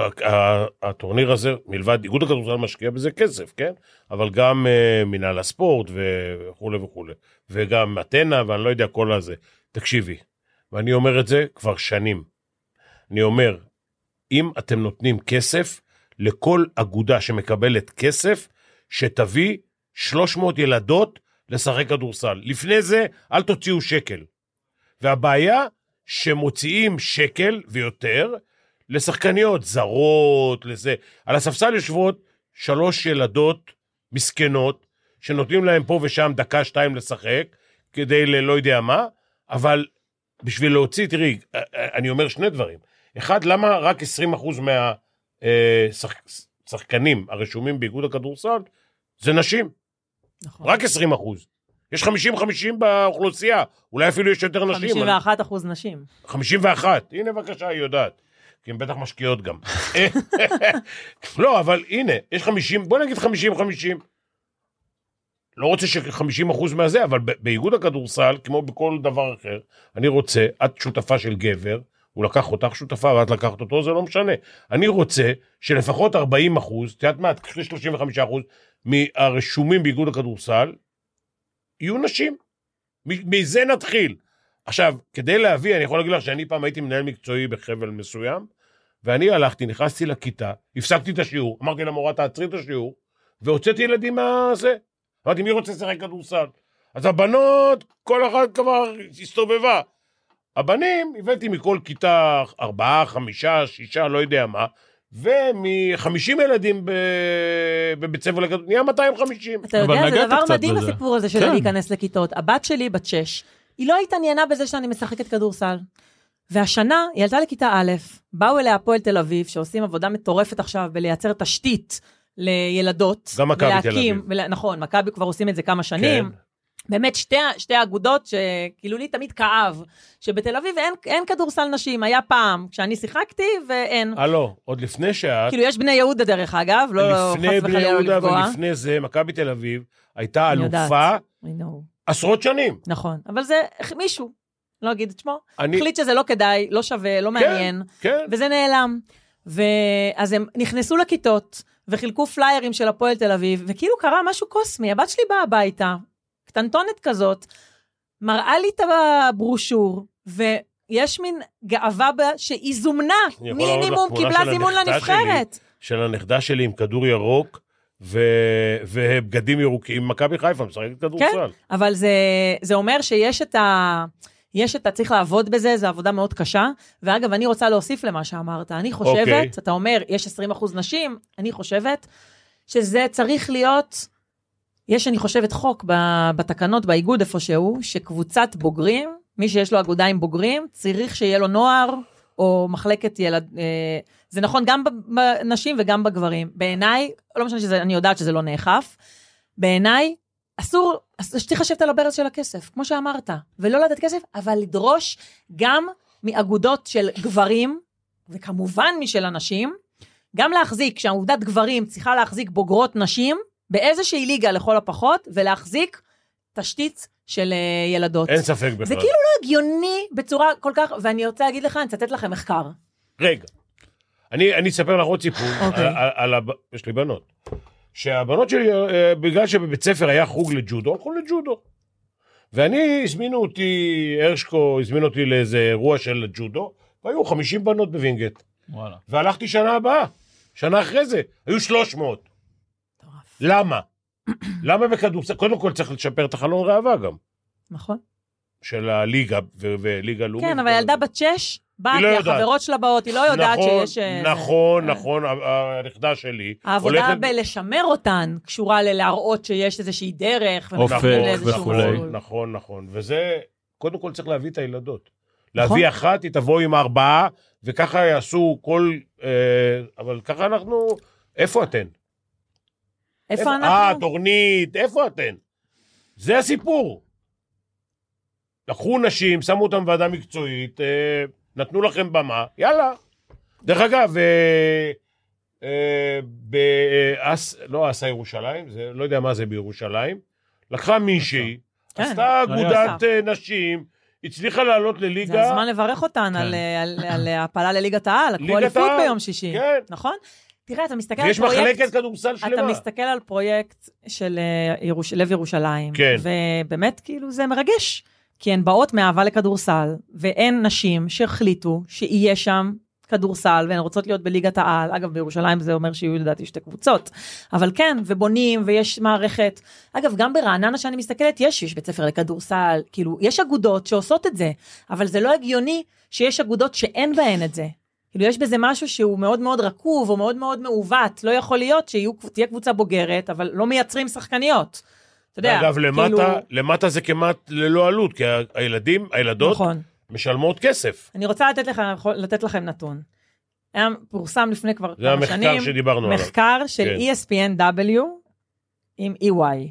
הטורניר הזה, מלבד איגוד הכדורסל משקיע בזה כסף, כן? אבל גם אה, מינהל הספורט וכולי וכולי, וגם אתנה ואני לא יודע כל הזה. תקשיבי, ואני אומר את זה כבר שנים. אני אומר, אם אתם נותנים כסף לכל אגודה שמקבלת כסף, שתביא 300 ילדות לשחק כדורסל. לפני זה, אל תוציאו שקל. והבעיה, שמוציאים שקל ויותר לשחקניות זרות, לזה. על הספסל יושבות שלוש ילדות מסכנות, שנותנים להם פה ושם דקה, שתיים לשחק, כדי ללא יודע מה, אבל בשביל להוציא, תראי, אני אומר שני דברים. אחד, למה רק 20% מהשחקנים הרשומים באיגוד הכדורסל זה נשים? נכון. רק 20 אחוז. יש 50-50 באוכלוסייה, אולי אפילו יש יותר נשים. 51 אחוז נשים. 51, הנה בבקשה, היא יודעת. כי הן בטח משקיעות גם. לא, אבל הנה, יש 50, בוא נגיד 50-50. לא רוצה ש-50 אחוז מהזה, אבל באיגוד הכדורסל, כמו בכל דבר אחר, אני רוצה, את שותפה של גבר, הוא לקח אותך שותפה ואת לקחת אותו, זה לא משנה. אני רוצה שלפחות 40 אחוז, את יודעת מה, תקחי 35 אחוז מהרשומים באיגוד הכדורסל, יהיו נשים. מזה נתחיל. עכשיו, כדי להביא, אני יכול להגיד לך שאני פעם הייתי מנהל מקצועי בחבל מסוים, ואני הלכתי, נכנסתי לכיתה, הפסקתי את השיעור, אמרתי למורה, תעצרי את השיעור, והוצאתי ילדים מהזה. אמרתי, מי רוצה לשחק כדורסל? אז הבנות, כל אחת כבר הסתובבה. הבנים, הבאתי מכל כיתה ארבעה, חמישה, שישה, לא יודע מה, ומ-50 ילדים בבית ספר לכדורסל, נהיה 250. אתה יודע, זה דבר מדהים בזה. הסיפור הזה של כן. להיכנס לכיתות. הבת שלי, בת שש, היא לא התעניינה בזה שאני משחקת כדורסל. והשנה היא עלתה לכיתה א', באו אליה הפועל תל אביב, שעושים עבודה מטורפת עכשיו בלייצר תשתית לילדות. גם מכבי תל אביב. נכון, מכבי כבר עושים את זה כמה שנים. כן. באמת שתי, שתי אגודות שכאילו לי תמיד כאב, שבתל אביב אין, אין כדורסל נשים, היה פעם, כשאני שיחקתי ואין. הלו, עוד לפני שאת, כאילו יש בני יהודה דרך אגב, לא חס לפני בני וחלילה לא יהודה לפגוע. ולפני זה, מכבי תל אביב הייתה יודעת. אלופה know. עשרות שנים. נכון, אבל זה מישהו, לא אגיד את שמו, אני, החליט שזה לא כדאי, לא שווה, לא מעניין, כן, וזה נעלם. ואז הם נכנסו לכיתות וחילקו פליירים של הפועל תל אביב, וכאילו קרה משהו קוסמי, הבת שלי באה הביתה, קטנטונת כזאת, מראה לי את הברושור, ויש מין גאווה בה שהיא זומנה, מינימום קיבלה זימון לנבחרת. של הנכדה שלי עם כדור ירוק ו... ובגדים ירוקים, מכבי חיפה, משחקת כדורסל. אבל זה, זה אומר שיש את ה... יש את ה... צריך לעבוד בזה, זו עבודה מאוד קשה. ואגב, אני רוצה להוסיף למה שאמרת. אני חושבת, אוקיי. אתה אומר, יש 20 אחוז נשים, אני חושבת שזה צריך להיות, יש, אני חושבת, חוק בתקנות, באיגוד איפשהו, שקבוצת בוגרים, מי שיש לו אגודה עם בוגרים, צריך שיהיה לו נוער או מחלקת ילד... אה, זה נכון גם בנשים וגם בגברים. בעיניי, לא משנה שזה, אני יודעת שזה לא נאכף, בעיניי, אסור, אז שצריך לשבת על הברז של הכסף, כמו שאמרת, ולא לתת כסף, אבל לדרוש גם מאגודות של גברים, וכמובן משל הנשים, גם להחזיק, שהעובדת גברים צריכה להחזיק בוגרות נשים, באיזושהי ליגה לכל הפחות, ולהחזיק תשתית של אה, ילדות. אין ספק בכלל. זה כאילו לא הגיוני בצורה כל כך, ואני רוצה להגיד לך, אני אצטט לכם מחקר. רגע, אני, אני אספר לך עוד סיפור, אוקיי. על, על, על, הב- יש לי בנות. שהבנות שלי, אה, בגלל שבבית ספר היה חוג לג'ודו, הלכו לג'ודו. ואני, הזמינו אותי, הרשקו הזמין אותי לאיזה אירוע של ג'ודו, והיו 50 בנות בווינגייט. וואלה. והלכתי שנה הבאה, שנה אחרי זה, היו 300. למה? למה בכדורסל? קודם כל צריך לשפר את החלון ראווה גם. נכון? של הליגה וליגה לאומית. כן, אבל ילדה בת שש, באה לא כי. החברות שלה באות, היא לא יודעת נכון, שיש... אה, נכון, זה. נכון, הנכדה שלי. העבודה הולכת- בלשמר אותן קשורה ללהראות שיש איזושהי דרך. אופק ומתחילים לאיזשהו וכולי. נכון, נכון. וזה, קודם כל צריך להביא את הילדות. נכון. להביא אחת, היא תבוא עם ארבעה, וככה יעשו כל... אה, אבל ככה אנחנו... איפה אתן? איפה אה, אנחנו? תורנית, איפה אתן? זה הסיפור. לקחו נשים, שמו אותם בוועדה מקצועית, אה, נתנו לכם במה, יאללה. דרך אגב, אה, אה, באס, לא אסה ירושלים, זה, לא יודע מה זה בירושלים, לקחה מישהי, כן. עשתה לא אגודת אה, נשים, הצליחה לעלות לליגה. זה הזמן לברך אותן על- על- על העפלה לליגת העל, לקחו ליגת אליפות. ביום שישי. כן. נכון? תראה, אתה מסתכל על ויש פרויקט... מחלקת כדורסל אתה שלמה. מסתכל על פרויקט של אה, ירוש... לב ירושלים, כן. ובאמת כאילו זה מרגש, כי הן באות מאהבה לכדורסל, ואין נשים שהחליטו שיהיה שם כדורסל, והן רוצות להיות בליגת העל. אגב, בירושלים זה אומר שיהיו לדעתי שתי קבוצות, אבל כן, ובונים, ויש מערכת. אגב, גם ברעננה שאני מסתכלת, יש, יש בית ספר לכדורסל, כאילו, יש אגודות שעושות את זה, אבל זה לא הגיוני שיש אגודות שאין בהן את זה. כאילו יש בזה משהו שהוא מאוד מאוד רקוב או מאוד מאוד מעוות, לא יכול להיות שתהיה קבוצה בוגרת, אבל לא מייצרים שחקניות. אתה יודע, אגב, למטה, כאילו, למטה זה כמעט ללא עלות, כי הילדים, הילדות, נכון. משלמות כסף. אני רוצה לתת, לך, לתת לכם נתון. היה פורסם לפני כבר זה כמה המחקר שנים, שדיברנו עליו. מחקר של כן. ESPNW עם EY,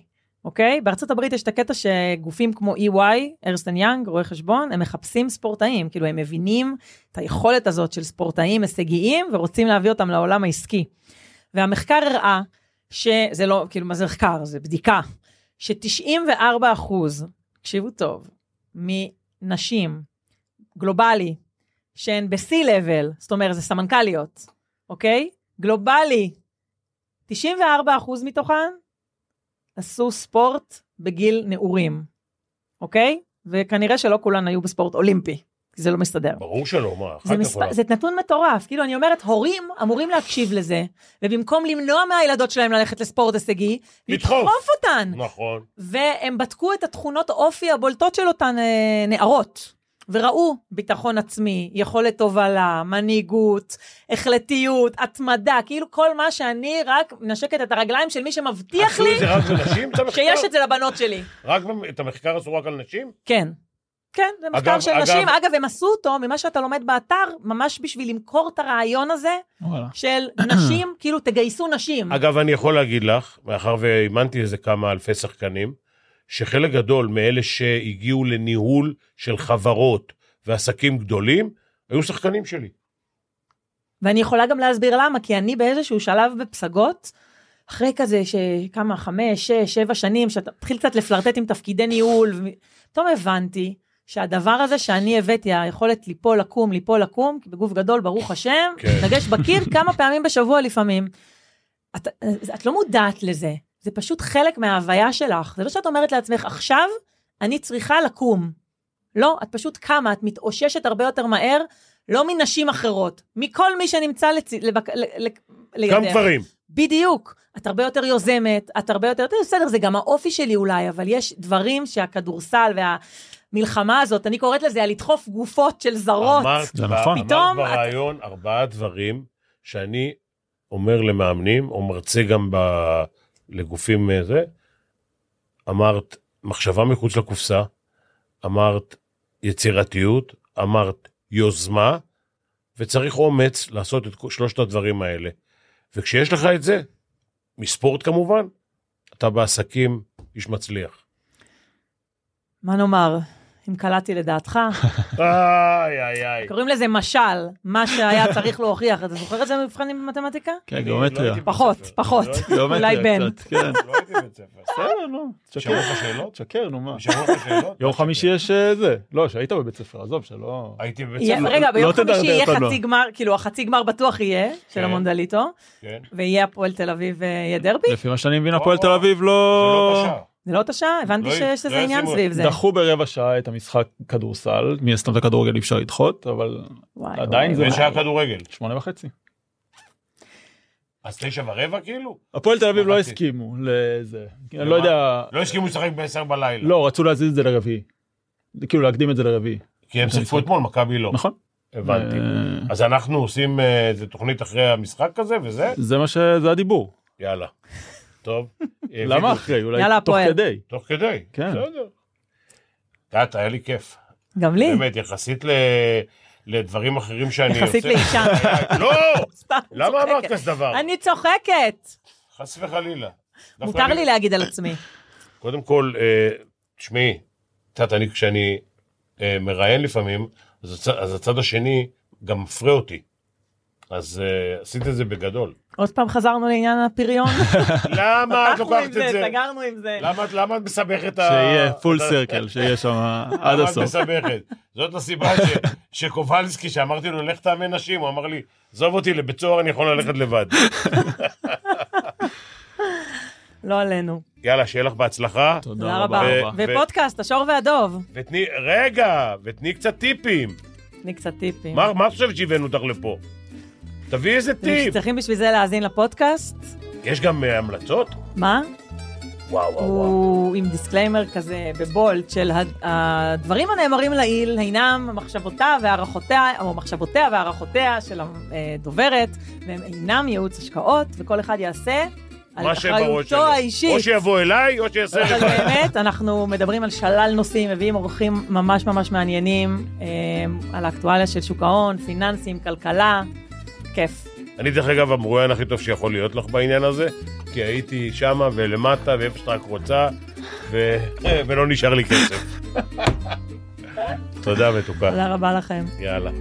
אוקיי? בארצות הברית יש את הקטע שגופים כמו EY, ארסטן יאנג, רואי חשבון, הם מחפשים ספורטאים, כאילו הם מבינים את היכולת הזאת של ספורטאים הישגיים ורוצים להביא אותם לעולם העסקי. והמחקר הראה שזה לא, כאילו מה זה מחקר? זה בדיקה. ש-94 אחוז, תקשיבו טוב, מנשים, גלובלי, שהן ב-C-Level, זאת אומרת, זה סמנכ"ליות, אוקיי? גלובלי, 94 אחוז מתוכן עשו ספורט בגיל נעורים, אוקיי? וכנראה שלא כולן היו בספורט אולימפי, כי זה לא מסתדר. ברור שלא, מה, זה, יכולה. מספר, זה נתון מטורף, כאילו אני אומרת, הורים אמורים להקשיב לזה, ובמקום למנוע מהילדות שלהם ללכת לספורט הישגי, לדחוף. לדחוף אותן. נכון. והם בדקו את התכונות אופי הבולטות של אותן אה, נערות, וראו ביטחון עצמי, יכולת הובלה, מנהיגות, החלטיות, התמדה, כאילו כל מה שאני רק מנשקת את הרגליים של מי שמבטיח עשו לי את זה רק בנשים, את? שיש את זה לבנות שלי. רק את המחקר עשו רק על נשים? כן. כן, זה מחקר אגב- של אגב- נשים. אגב, הם עשו אותו ממה שאתה לומד באתר, ממש בשביל למכור את הרעיון הזה וואלה. של נשים, כאילו תגייסו נשים. אגב, אני יכול להגיד לך, מאחר ואימנתי איזה כמה אלפי שחקנים, שחלק גדול מאלה שהגיעו לניהול של חברות ועסקים גדולים, היו שחקנים שלי. ואני יכולה גם להסביר למה, כי אני באיזשהו שלב בפסגות, אחרי כזה שכמה, חמש, שש, שבע שנים, שאתה מתחיל קצת לפלרטט עם תפקידי ניהול, ופתאום הבנתי שהדבר הזה שאני הבאתי, היכולת ליפול, לקום, ליפול, לקום, בגוף גדול, ברוך השם, כן. נגש בקיר כמה פעמים בשבוע לפעמים. את, את לא מודעת לזה, זה פשוט חלק מההוויה שלך. זה לא שאת אומרת לעצמך, עכשיו אני צריכה לקום. לא, את פשוט קמה, את מתאוששת הרבה יותר מהר, לא מנשים אחרות, מכל מי שנמצא לצ... לבק... ל... ל... לידך. גם גברים. בדיוק. את הרבה יותר יוזמת, את הרבה יותר, בסדר, זה גם האופי שלי אולי, אבל יש דברים שהכדורסל והמלחמה הזאת, אני קוראת לזה הלדחוף גופות של זרות. אמרת, זה נכון. אמרת פתאום ברעיון ארבעה דברים שאני אומר למאמנים, או מרצה גם ב... לגופים אה, זה, אמרת מחשבה מחוץ לקופסה, אמרת יצירתיות, אמרת יוזמה, וצריך אומץ לעשות את שלושת הדברים האלה. וכשיש לך את זה, מספורט כמובן, אתה בעסקים איש מצליח. מה נאמר, אם קלעתי לדעתך, איי, איי, איי. קוראים לזה משל, מה שהיה צריך להוכיח. אתה זוכר את זה במבחנים במתמטיקה? כן, גיאומטריה. לא הייתי פחות. פחות. לא אולי בן. כן. לא הייתי בבית ספר. בסדר, נו. תשקר. לך שאלות? תשקר, נו מה. יום חמישי? יש אה, זה. לא, שהיית בבית ספר, עזוב, שלא... הייתי בבית יהיה- ספר. רגע, ביום לא תדרדר חמישי יהיה. חצי גמר, כאילו החצי גמר בטוח יהיה, של כן. המונדליטו, כן. ויהיה הפועל תל אביב ויהיה דרבי? לפי מה שאני מבין, הפועל תל. אביב זה לא. זה לא את השעה? הבנתי לא- שיש לא איזה עניין ישימו- סביב זה. דחו ברבע שעה את המשחק כדורסל, מן הסתם את הכדורגל אי אפשר לדחות, אבל וואי, עדיין וואי, זה-. שהיה כדורגל. שמונה וחצי. אז תשע ורבע כאילו? הפועל תל אביב לא. הסכימו לזה. אני? לא יודע, לא הסכימו לשחק בעשר בלילה. לא, רצו להזיז את זה לרביעי. כאילו להקדים את זה לרביעי. כי הם שיחקו אתמול, מכבי לא. נכון. הבנתי. אה, אז אנחנו עושים אה, איזה תוכנית אחרי המשחק הזה וזה? זה מה שזה הדיבור. יאללה. טוב. למה אחרי? אולי יאללה, תוך. כדי. תוך כדי. כן. בסדר. את יודעת, היה לי כיף. גם לי, באמת, יחסית ל... לדברים אחרים שאני עושה. יחסית לאישה. לא! למה. אמרת כזה דבר? אני צוחקת. חס וחלילה. מותר לי להגיד על עצמי. קודם כל, אה, תשמעי, את יודעת, אני כשאני אה, מראיין לפעמים, אז הצד השני גם מפרה אותי. אז אה, עשית את זה בגדול. עוד פעם חזרנו לעניין הפריון. למה את לוקחת את זה? סגרנו עם זה. למה את- למה את מסבכת. שיהיה פול סרקל, שיהיה שם עד למה את הסוף. מסבכת? זאת הסיבה ש- שקובלסקי, שאמרתי לו, לך תאמן נשים, הוא אמר לי, עזוב אותי, לבית סוהר אני יכול ללכת לבד. לא עלינו. יאללה, שיהיה לך בהצלחה. תודה רבה. ופודקאסט, השור והדוב. ותני, רגע, ותני קצת טיפים. תני קצת טיפים. מה מה את חושבת שהבאנו אותך לפה? תביאי איזה טיפ. צריכים בשביל זה להאזין לפודקאסט. יש גם אה, המלצות? מה? וואו, וואו, וואו. הוא עם disclaimer כזה ב bold של הד- הדברים הנאמרים לעיל אינם מחשבותיו והערכותיה, או מחשבותיה והערכותיה של הדוברת, והם אינם ייעוץ השקעות, וכל אחד יעשה על אחריותו. האישית. או שיבוא אליי, או שיעשה אבל לבד. באמת, אנחנו מדברים על שלל נושאים, מביאים אורחים ממש ממש מעניינים, אה, על האקטואליה של שוק ההון, פיננסים, כלכלה, כיף. אני דרך אגב המרואיין הכי טוב שיכול להיות לך בעניין הזה, כי הייתי שמה ולמטה ואיפה שאתה רק רוצה, ו... ולא נשאר לי כסף. תודה מתוקה. תודה רבה לכם. יאללה.